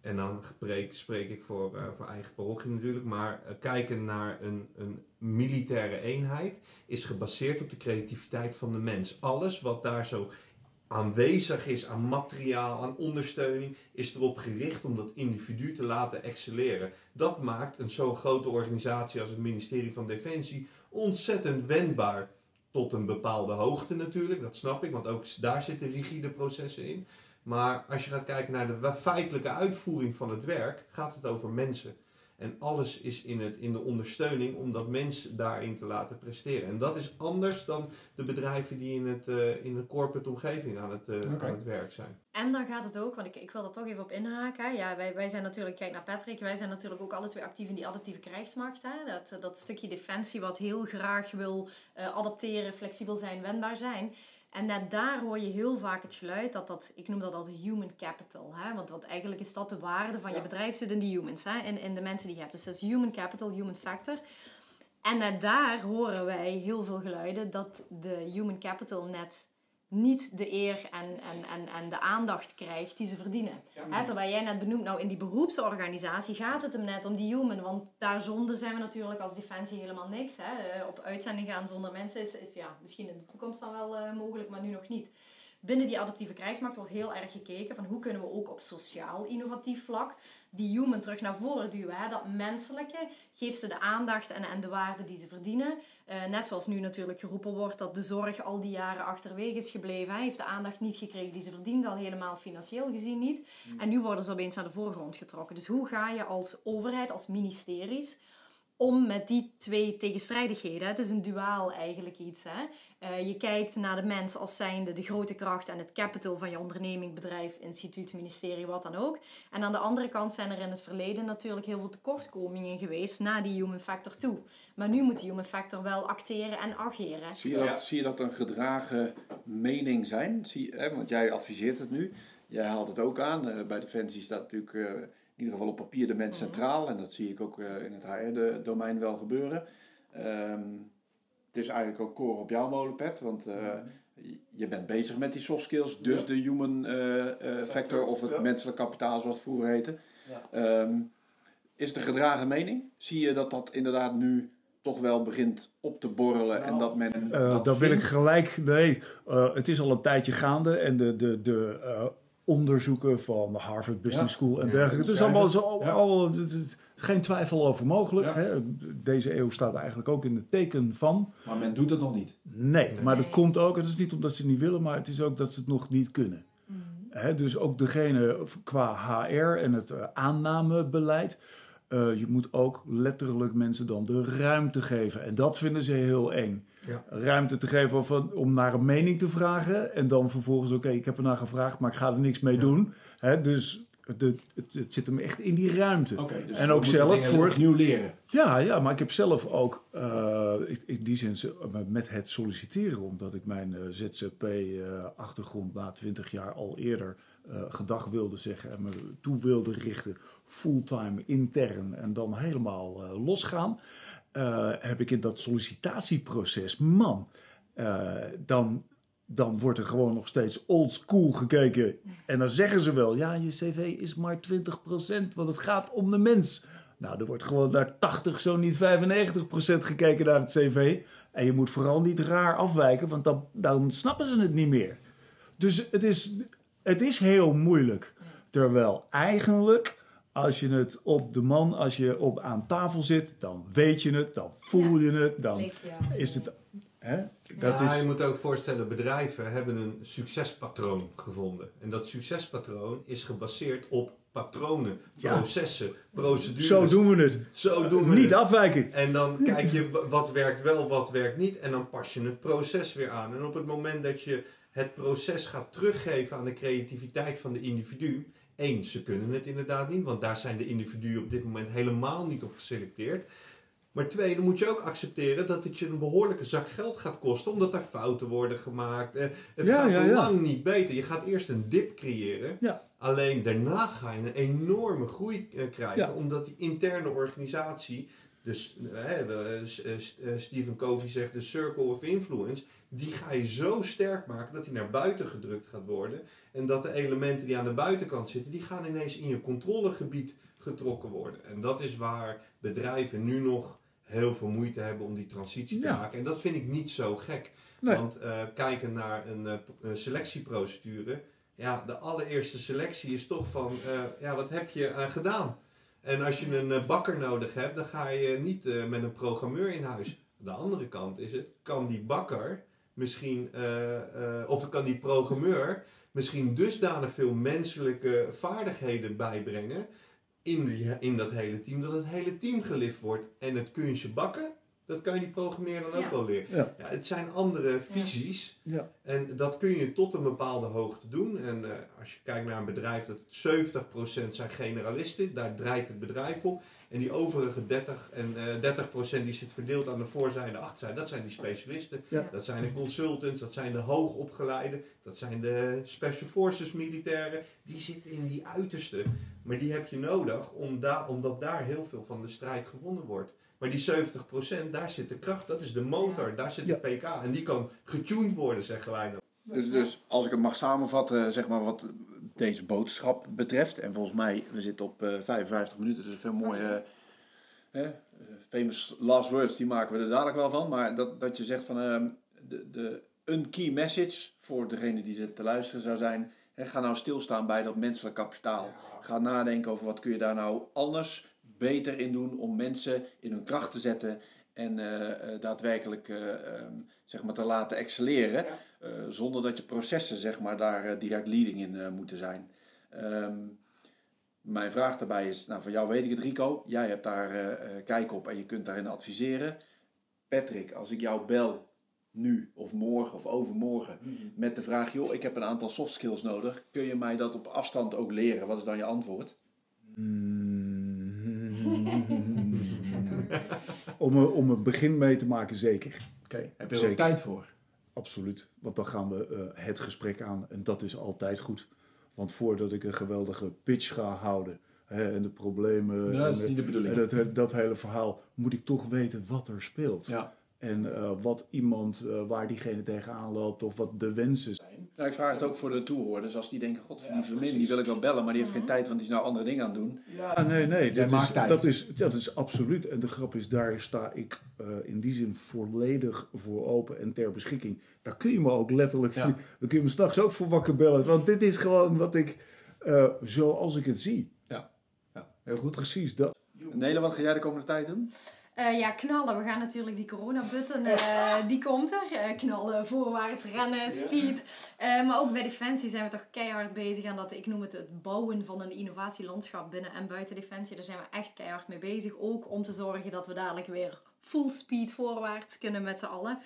Speaker 4: en dan spreek, spreek ik voor, eh, voor eigen parochie natuurlijk, maar eh, kijken naar een, een militaire eenheid is gebaseerd op de creativiteit van de mens. Alles wat daar zo aanwezig is aan materiaal, aan ondersteuning, is erop gericht om dat individu te laten excelleren. Dat maakt een zo'n grote organisatie als het ministerie van Defensie ontzettend wendbaar. Tot een bepaalde hoogte natuurlijk, dat snap ik, want ook daar zitten rigide processen in. Maar als je gaat kijken naar de feitelijke uitvoering van het werk, gaat het over mensen. En alles is in, het, in de ondersteuning om dat mens daarin te laten presteren. En dat is anders dan de bedrijven die in, het, uh, in een corporate omgeving aan het, uh, aan het werk zijn.
Speaker 2: En dan gaat het ook, want ik, ik wil er toch even op inhaken. Ja, wij, wij zijn natuurlijk, kijk naar Patrick, wij zijn natuurlijk ook alle twee actief in die adaptieve krijgsmacht. Hè? Dat, dat stukje defensie wat heel graag wil uh, adapteren, flexibel zijn, wendbaar zijn. En net daar hoor je heel vaak het geluid dat dat, ik noem dat altijd human capital. Hè? Want, want eigenlijk is dat de waarde van je bedrijf zit in de humans, hè? In, in de mensen die je hebt. Dus dat is human capital, human factor. En net daar horen wij heel veel geluiden dat de human capital net niet de eer en, en, en, en de aandacht krijgt die ze verdienen. Ja, terwijl jij net benoemt, nou in die beroepsorganisatie gaat het hem net om die human. Want daar zonder zijn we natuurlijk als defensie helemaal niks. Hè. Op uitzending gaan zonder mensen is, is ja, misschien in de toekomst dan wel uh, mogelijk, maar nu nog niet. Binnen die adaptieve krijgsmacht wordt heel erg gekeken van hoe kunnen we ook op sociaal innovatief vlak die human terug naar voren duwen. Hè? Dat menselijke, geeft ze de aandacht en, en de waarde die ze verdienen. Uh, net zoals nu natuurlijk geroepen wordt dat de zorg al die jaren achterwege is gebleven. Hij heeft de aandacht niet gekregen die ze verdiende, al helemaal financieel gezien niet. En nu worden ze opeens naar de voorgrond getrokken. Dus hoe ga je als overheid, als ministeries om met die twee tegenstrijdigheden. Het is een duaal eigenlijk iets. Hè? Uh, je kijkt naar de mens als zijnde de grote kracht en het capital van je onderneming, bedrijf, instituut, ministerie, wat dan ook. En aan de andere kant zijn er in het verleden natuurlijk heel veel tekortkomingen geweest naar die human factor toe. Maar nu moet die human factor wel acteren en ageren.
Speaker 1: Zie je dat, zie je dat een gedragen mening zijn? Zie, hè, want jij adviseert het nu. Jij haalt het ook aan. Uh, bij Defensie staat natuurlijk... In ieder geval op papier de mens centraal. En dat zie ik ook uh, in het HR-domein wel gebeuren. Um, het is eigenlijk ook koren op jouw molenpet, want uh, je bent bezig met die soft skills, dus ja. de human uh, factor of het ja. menselijk kapitaal zoals het vroeger heette. Ja. Um, is een gedragen mening? Zie je dat dat inderdaad nu toch wel begint op te borrelen nou, en dat men.
Speaker 3: Uh, dat, dat wil ik gelijk. Nee, uh, het is al een tijdje gaande en de, de, de uh, onderzoeken van de Harvard Business ja. School en dergelijke. Het is allemaal zo, al, al, het, het, geen twijfel over mogelijk. Ja. Hè? Deze eeuw staat eigenlijk ook in het teken van.
Speaker 1: Maar men doet het nog niet.
Speaker 3: Nee, nee. maar dat komt ook. Het is niet omdat ze het niet willen, maar het is ook dat ze het nog niet kunnen. Mm. Hè? Dus ook degene qua HR en het uh, aannamebeleid. Uh, je moet ook letterlijk mensen dan de ruimte geven. En dat vinden ze heel eng. Ja. Ruimte te geven van, om naar een mening te vragen. En dan vervolgens, oké, okay, ik heb er naar gevraagd, maar ik ga er niks mee ja. doen. Hè, dus de, het, het, zit hem echt in die ruimte.
Speaker 1: Okay, dus
Speaker 3: en ook zelf voor.
Speaker 1: nieuw leren.
Speaker 3: Ja, ja, maar ik heb zelf ook uh, in die zin met het solliciteren, omdat ik mijn uh, ZZP-achtergrond uh, na 20 jaar al eerder gedag wilde zeggen en me toe wilde richten, fulltime intern en dan helemaal losgaan. Heb ik in dat sollicitatieproces, man, dan dan wordt er gewoon nog steeds old school gekeken. En dan zeggen ze wel, ja, je cv is maar 20%, want het gaat om de mens. Nou, er wordt gewoon naar 80, zo niet 95% gekeken naar het cv. En je moet vooral niet raar afwijken, want dan, dan snappen ze het niet meer. Dus het is, het is heel moeilijk. Terwijl eigenlijk, als je het op de man, als je op aan tafel zit, dan weet je het, dan voel je het, dan is het Hè?
Speaker 4: Dat ja, is... je moet ook voorstellen, bedrijven hebben een succespatroon gevonden. En dat succespatroon is gebaseerd op patronen, ja. processen, procedures.
Speaker 3: Zo doen we het.
Speaker 4: Zo doen we
Speaker 3: Niet
Speaker 4: het.
Speaker 3: afwijken.
Speaker 4: En dan kijk je wat werkt wel, wat werkt niet. En dan pas je het proces weer aan. En op het moment dat je het proces gaat teruggeven aan de creativiteit van de individu. Eén, ze kunnen het inderdaad niet, want daar zijn de individuen op dit moment helemaal niet op geselecteerd. Maar twee, dan moet je ook accepteren dat het je een behoorlijke zak geld gaat kosten, omdat er fouten worden gemaakt. Eh, het ja, gaat ja, ja. lang niet beter. Je gaat eerst een dip creëren. Alleen daarna ga je een enorme groei uh, krijgen, omdat die interne organisatie, dus uh, Stephen Covey zegt de circle of influence, die ga je zo sterk maken dat die naar buiten gedrukt gaat worden. En dat de elementen die aan de buitenkant zitten, die gaan ineens in je controlegebied getrokken worden. En dat is waar bedrijven nu nog heel veel moeite hebben om die transitie te ja. maken. En dat vind ik niet zo gek. Nee. Want uh, kijken naar een, uh, een, selectieprocedure. Ja, de allereerste selectie is toch van, uh, ja, wat heb je aan gedaan? En als je een bakker nodig hebt, dan ga je niet met een programmeur in huis. De andere kant is het, kan die bakker misschien, of kan die programmeur misschien dusdanig veel menselijke vaardigheden bijbrengen in, in dat hele team. Dat het hele team gelift wordt. En het kunstje bakken, dat kan je die programmeer dan ook wel leren.
Speaker 3: Ja.
Speaker 4: Ja, het zijn andere visies.
Speaker 3: Ja.
Speaker 4: En dat kun je tot een bepaalde hoogte doen. En eh, als je kijkt naar een bedrijf, dat het 70% zijn generalisten. Daar draait het bedrijf op. En die overige 30 en eh 30% die zit verdeeld aan de voorzijde en de achterzijde. Dat zijn die specialisten.
Speaker 3: Ja.
Speaker 4: Dat zijn de consultants, dat zijn de hoogopgeleide. Dat zijn de special forces militairen. Die zitten in die uiterste. Maar die heb je nodig om daar omdat daar heel veel van de strijd gewonnen wordt. Maar die 70%, daar zit de kracht, dat is de motor, daar zit de pk. En die kan getuned worden, zeggen wij dan.
Speaker 1: Dus, dus als ik het mag samenvatten, zeg maar wat deze boodschap betreft. En volgens mij, we zitten op eh 55 minuten, dus veel mooie eh, famous last words, die maken we er dadelijk wel van. Maar dat, dat je zegt van ehm, de, de, een key message voor degene die zit te luisteren zou zijn, hè, ga nou stilstaan bij dat menselijk kapitaal. Ga nadenken over wat kun je daar nou anders, beter in doen om mensen in hun kracht te zetten en eh, eh, daadwerkelijk eh, ehm, zeg maar te laten excelleren.
Speaker 5: Ja.
Speaker 1: eh, zonder dat je processen zeg maar, daar direct leading in moeten zijn. Ehm, mijn vraag daarbij is, nou van jou weet ik het Rico, jij hebt daar eh, eh, kijk op en je kunt daarin adviseren. Patrick, als ik jou bel nu of morgen of overmorgen met de vraag, joh, ik heb een aantal soft skills nodig, kun je mij dat op afstand ook leren? Wat is dan je antwoord?
Speaker 3: om, een, om een begin mee te maken, zeker.
Speaker 1: Oké, heb je er ook tijd voor?
Speaker 3: Absoluut. Want dan gaan we eh, het gesprek aan en dat is altijd goed. Want voordat ik een geweldige pitch ga houden hè, en de problemen
Speaker 1: Ja, dat is
Speaker 3: en,
Speaker 1: niet de bedoeling.
Speaker 3: en dat, dat hele verhaal, moet ik toch weten wat er speelt.
Speaker 1: Ja.
Speaker 3: En eh, wat iemand, eh, waar diegene tegenaan loopt of wat de wensen zijn.
Speaker 1: Nou, ik vraag het ook voor de toehoorders. Als die denken, god,
Speaker 5: Ja,
Speaker 1: die Vermin, die wil ik wel bellen, maar die heeft geen tijd, want die is nou andere dingen aan het doen.
Speaker 3: Ja, nee, nee. Dat
Speaker 1: maakt
Speaker 3: is,
Speaker 1: tijd.
Speaker 3: dat, is, dat is absoluut. En de grap is, daar sta ik eh, in die zin volledig voor open en ter beschikking. Daar kun je me ook letterlijk,
Speaker 1: Ja.
Speaker 3: daar kun je me s'nachts ook voor wakker bellen. Want dit is gewoon wat ik, eh, zoals ik het zie.
Speaker 1: Ja, heel goed.
Speaker 3: Precies dat.
Speaker 1: Nele, wat ga jij de komende tijd doen?
Speaker 2: Eh, ja, knallen. We gaan natuurlijk die corona-button, eh, die komt er. Eh, knallen, voorwaarts, rennen, speed. Eh, maar ook bij Defensie zijn we toch keihard bezig aan dat, ik noem het het bouwen van een innovatielandschap binnen en buiten Defensie. Daar zijn we echt keihard mee bezig. Ook om te zorgen dat we dadelijk weer full speed voorwaarts kunnen met z'n allen.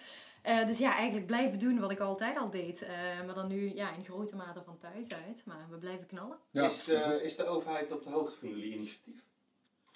Speaker 2: Eh, dus ja, eigenlijk blijven doen wat ik altijd al deed. Eh, maar dan nu ja, in grote mate van thuis uit. Maar we blijven knallen.
Speaker 5: is, de, is de overheid op de hoogte van jullie initiatief?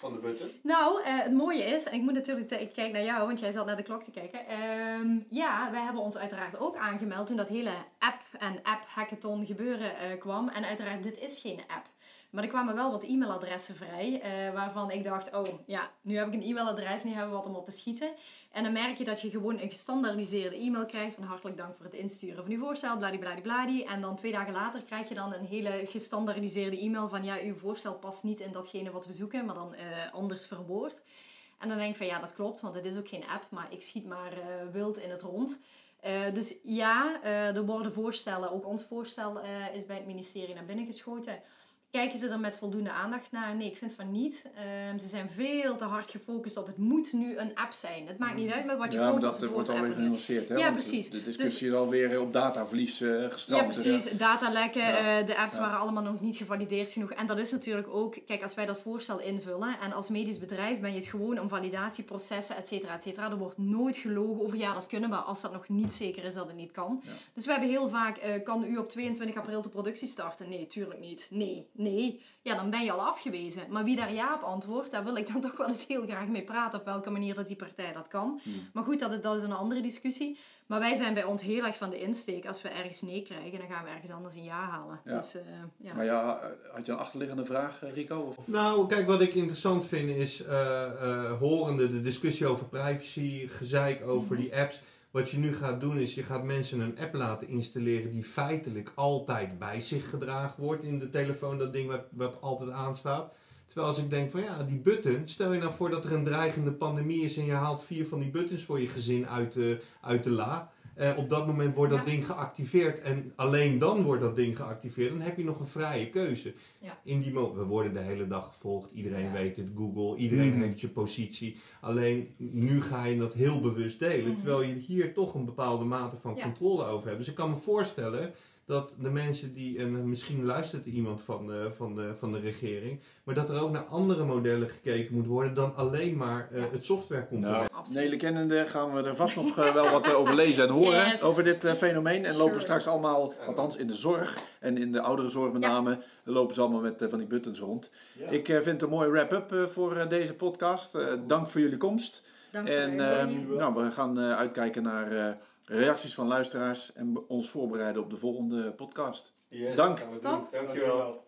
Speaker 5: Van de button?
Speaker 2: Nou, eh, het mooie is, en ik moet natuurlijk, ik kijk naar jou, want jij zat naar de klok te kijken. Ehm, ja, wij hebben ons uiteraard ook aangemeld toen dat hele app en app hackathon gebeuren eh, kwam. En uiteraard, dit is geen app. Maar er kwamen wel wat e-mailadressen vrij, eh, waarvan ik dacht, oh ja, nu heb ik een e-mailadres, nu hebben we wat om op te schieten. En dan merk je dat je gewoon een gestandaardiseerde e-mail krijgt van hartelijk dank voor het insturen van uw voorstel, bladibladibladie. En dan twee dagen later krijg je dan een hele gestandaardiseerde e-mail van ja, uw voorstel past niet in datgene wat we zoeken, maar dan eh, anders verwoord. En dan denk ik van ja, dat klopt, want het is ook geen app, maar ik schiet maar eh, wild in het rond. Dus ja, er worden voorstellen, ook ons voorstel is bij het ministerie naar binnen geschoten. Kijken ze er met voldoende aandacht naar? Nee, ik vind van niet. Ehm, ze zijn veel te hard gefocust op het moet nu een app zijn. Het maakt niet uit met wat je
Speaker 1: Ja,
Speaker 2: komt
Speaker 1: dat
Speaker 2: het
Speaker 1: wordt alweer genuanceerd. Hè?
Speaker 2: Ja, precies.
Speaker 1: De discussie is alweer op dataverlies eh gestrand.
Speaker 2: Ja,
Speaker 1: dus,
Speaker 2: precies. Datalekken,
Speaker 1: Ja.
Speaker 2: eh, de apps waren allemaal nog niet gevalideerd genoeg. En dat is natuurlijk ook, kijk, als wij dat voorstel invullen en als medisch bedrijf ben je het gewoon om validatieprocessen, et cetera, et cetera. Er wordt nooit gelogen over, ja, dat kunnen we als dat nog niet zeker is dat het niet kan. Dus we hebben heel vaak, eh, kan u op 22 april de productie starten? Nee, tuurlijk niet. Nee, nee. Ja, dan ben je al afgewezen. Maar wie daar ja op antwoordt, daar wil ik dan toch wel eens heel graag mee praten. Op welke manier dat die partij dat kan.
Speaker 1: Hmm.
Speaker 2: Maar goed, dat is, dat is een andere discussie. Maar wij zijn bij ons heel erg van de insteek. Als we ergens nee krijgen, dan gaan we ergens anders een ja halen.
Speaker 1: Ja.
Speaker 2: Dus, eh, ja.
Speaker 1: Maar ja, had je een achterliggende vraag, eh, Rico? Of?
Speaker 4: Nou, kijk, wat ik interessant vind is, eh, eh, horende de discussie over privacy, gezeik over
Speaker 2: Mhm.
Speaker 4: die apps. Wat je nu gaat doen is, je gaat mensen een app laten installeren die feitelijk altijd bij zich gedragen wordt in de telefoon. Dat ding wat, wat altijd aanstaat. Terwijl als ik denk van ja, die button, stel je nou voor dat er een dreigende pandemie is en je haalt vier van die buttons voor je gezin uit de, uit de la. Eh, op dat moment wordt dat
Speaker 2: Ja.
Speaker 4: ding geactiveerd en alleen dan wordt dat ding geactiveerd. Dan heb je nog een vrije keuze.
Speaker 2: Ja.
Speaker 4: In die mo- we worden de hele dag gevolgd, iedereen
Speaker 2: Ja.
Speaker 4: weet het, Google, iedereen
Speaker 3: Mhm.
Speaker 4: heeft je positie. Alleen nu ga je dat heel bewust delen,
Speaker 2: Mhm.
Speaker 4: terwijl je hier toch een bepaalde mate van
Speaker 2: Ja.
Speaker 4: controle over hebt. Dus ik kan me voorstellen dat de mensen die, en misschien luistert er iemand van de, van, de, van de regering, maar dat er ook naar andere modellen gekeken moet worden dan alleen maar eh, het softwarecomponent.
Speaker 1: Nou. Nele kennende gaan we er vast nog eh, wel wat eh, over lezen en horen
Speaker 2: Yes.
Speaker 1: over dit eh, fenomeen. En lopen
Speaker 2: Sure.
Speaker 1: straks allemaal, althans in de zorg en in de ouderenzorg met
Speaker 2: Ja.
Speaker 1: name, lopen ze allemaal met van die buttons rond.
Speaker 3: Ja.
Speaker 1: Ik eh, vind het een mooie wrap-up eh, voor eh, deze podcast. Eh, dank voor jullie komst.
Speaker 2: Dank voor
Speaker 1: En ehm, nou, we gaan eh, uitkijken naar eh, reacties van luisteraars en ons voorbereiden op de volgende podcast.
Speaker 5: Yes,
Speaker 1: Dank.
Speaker 5: Dankjewel.
Speaker 6: Dankjewel.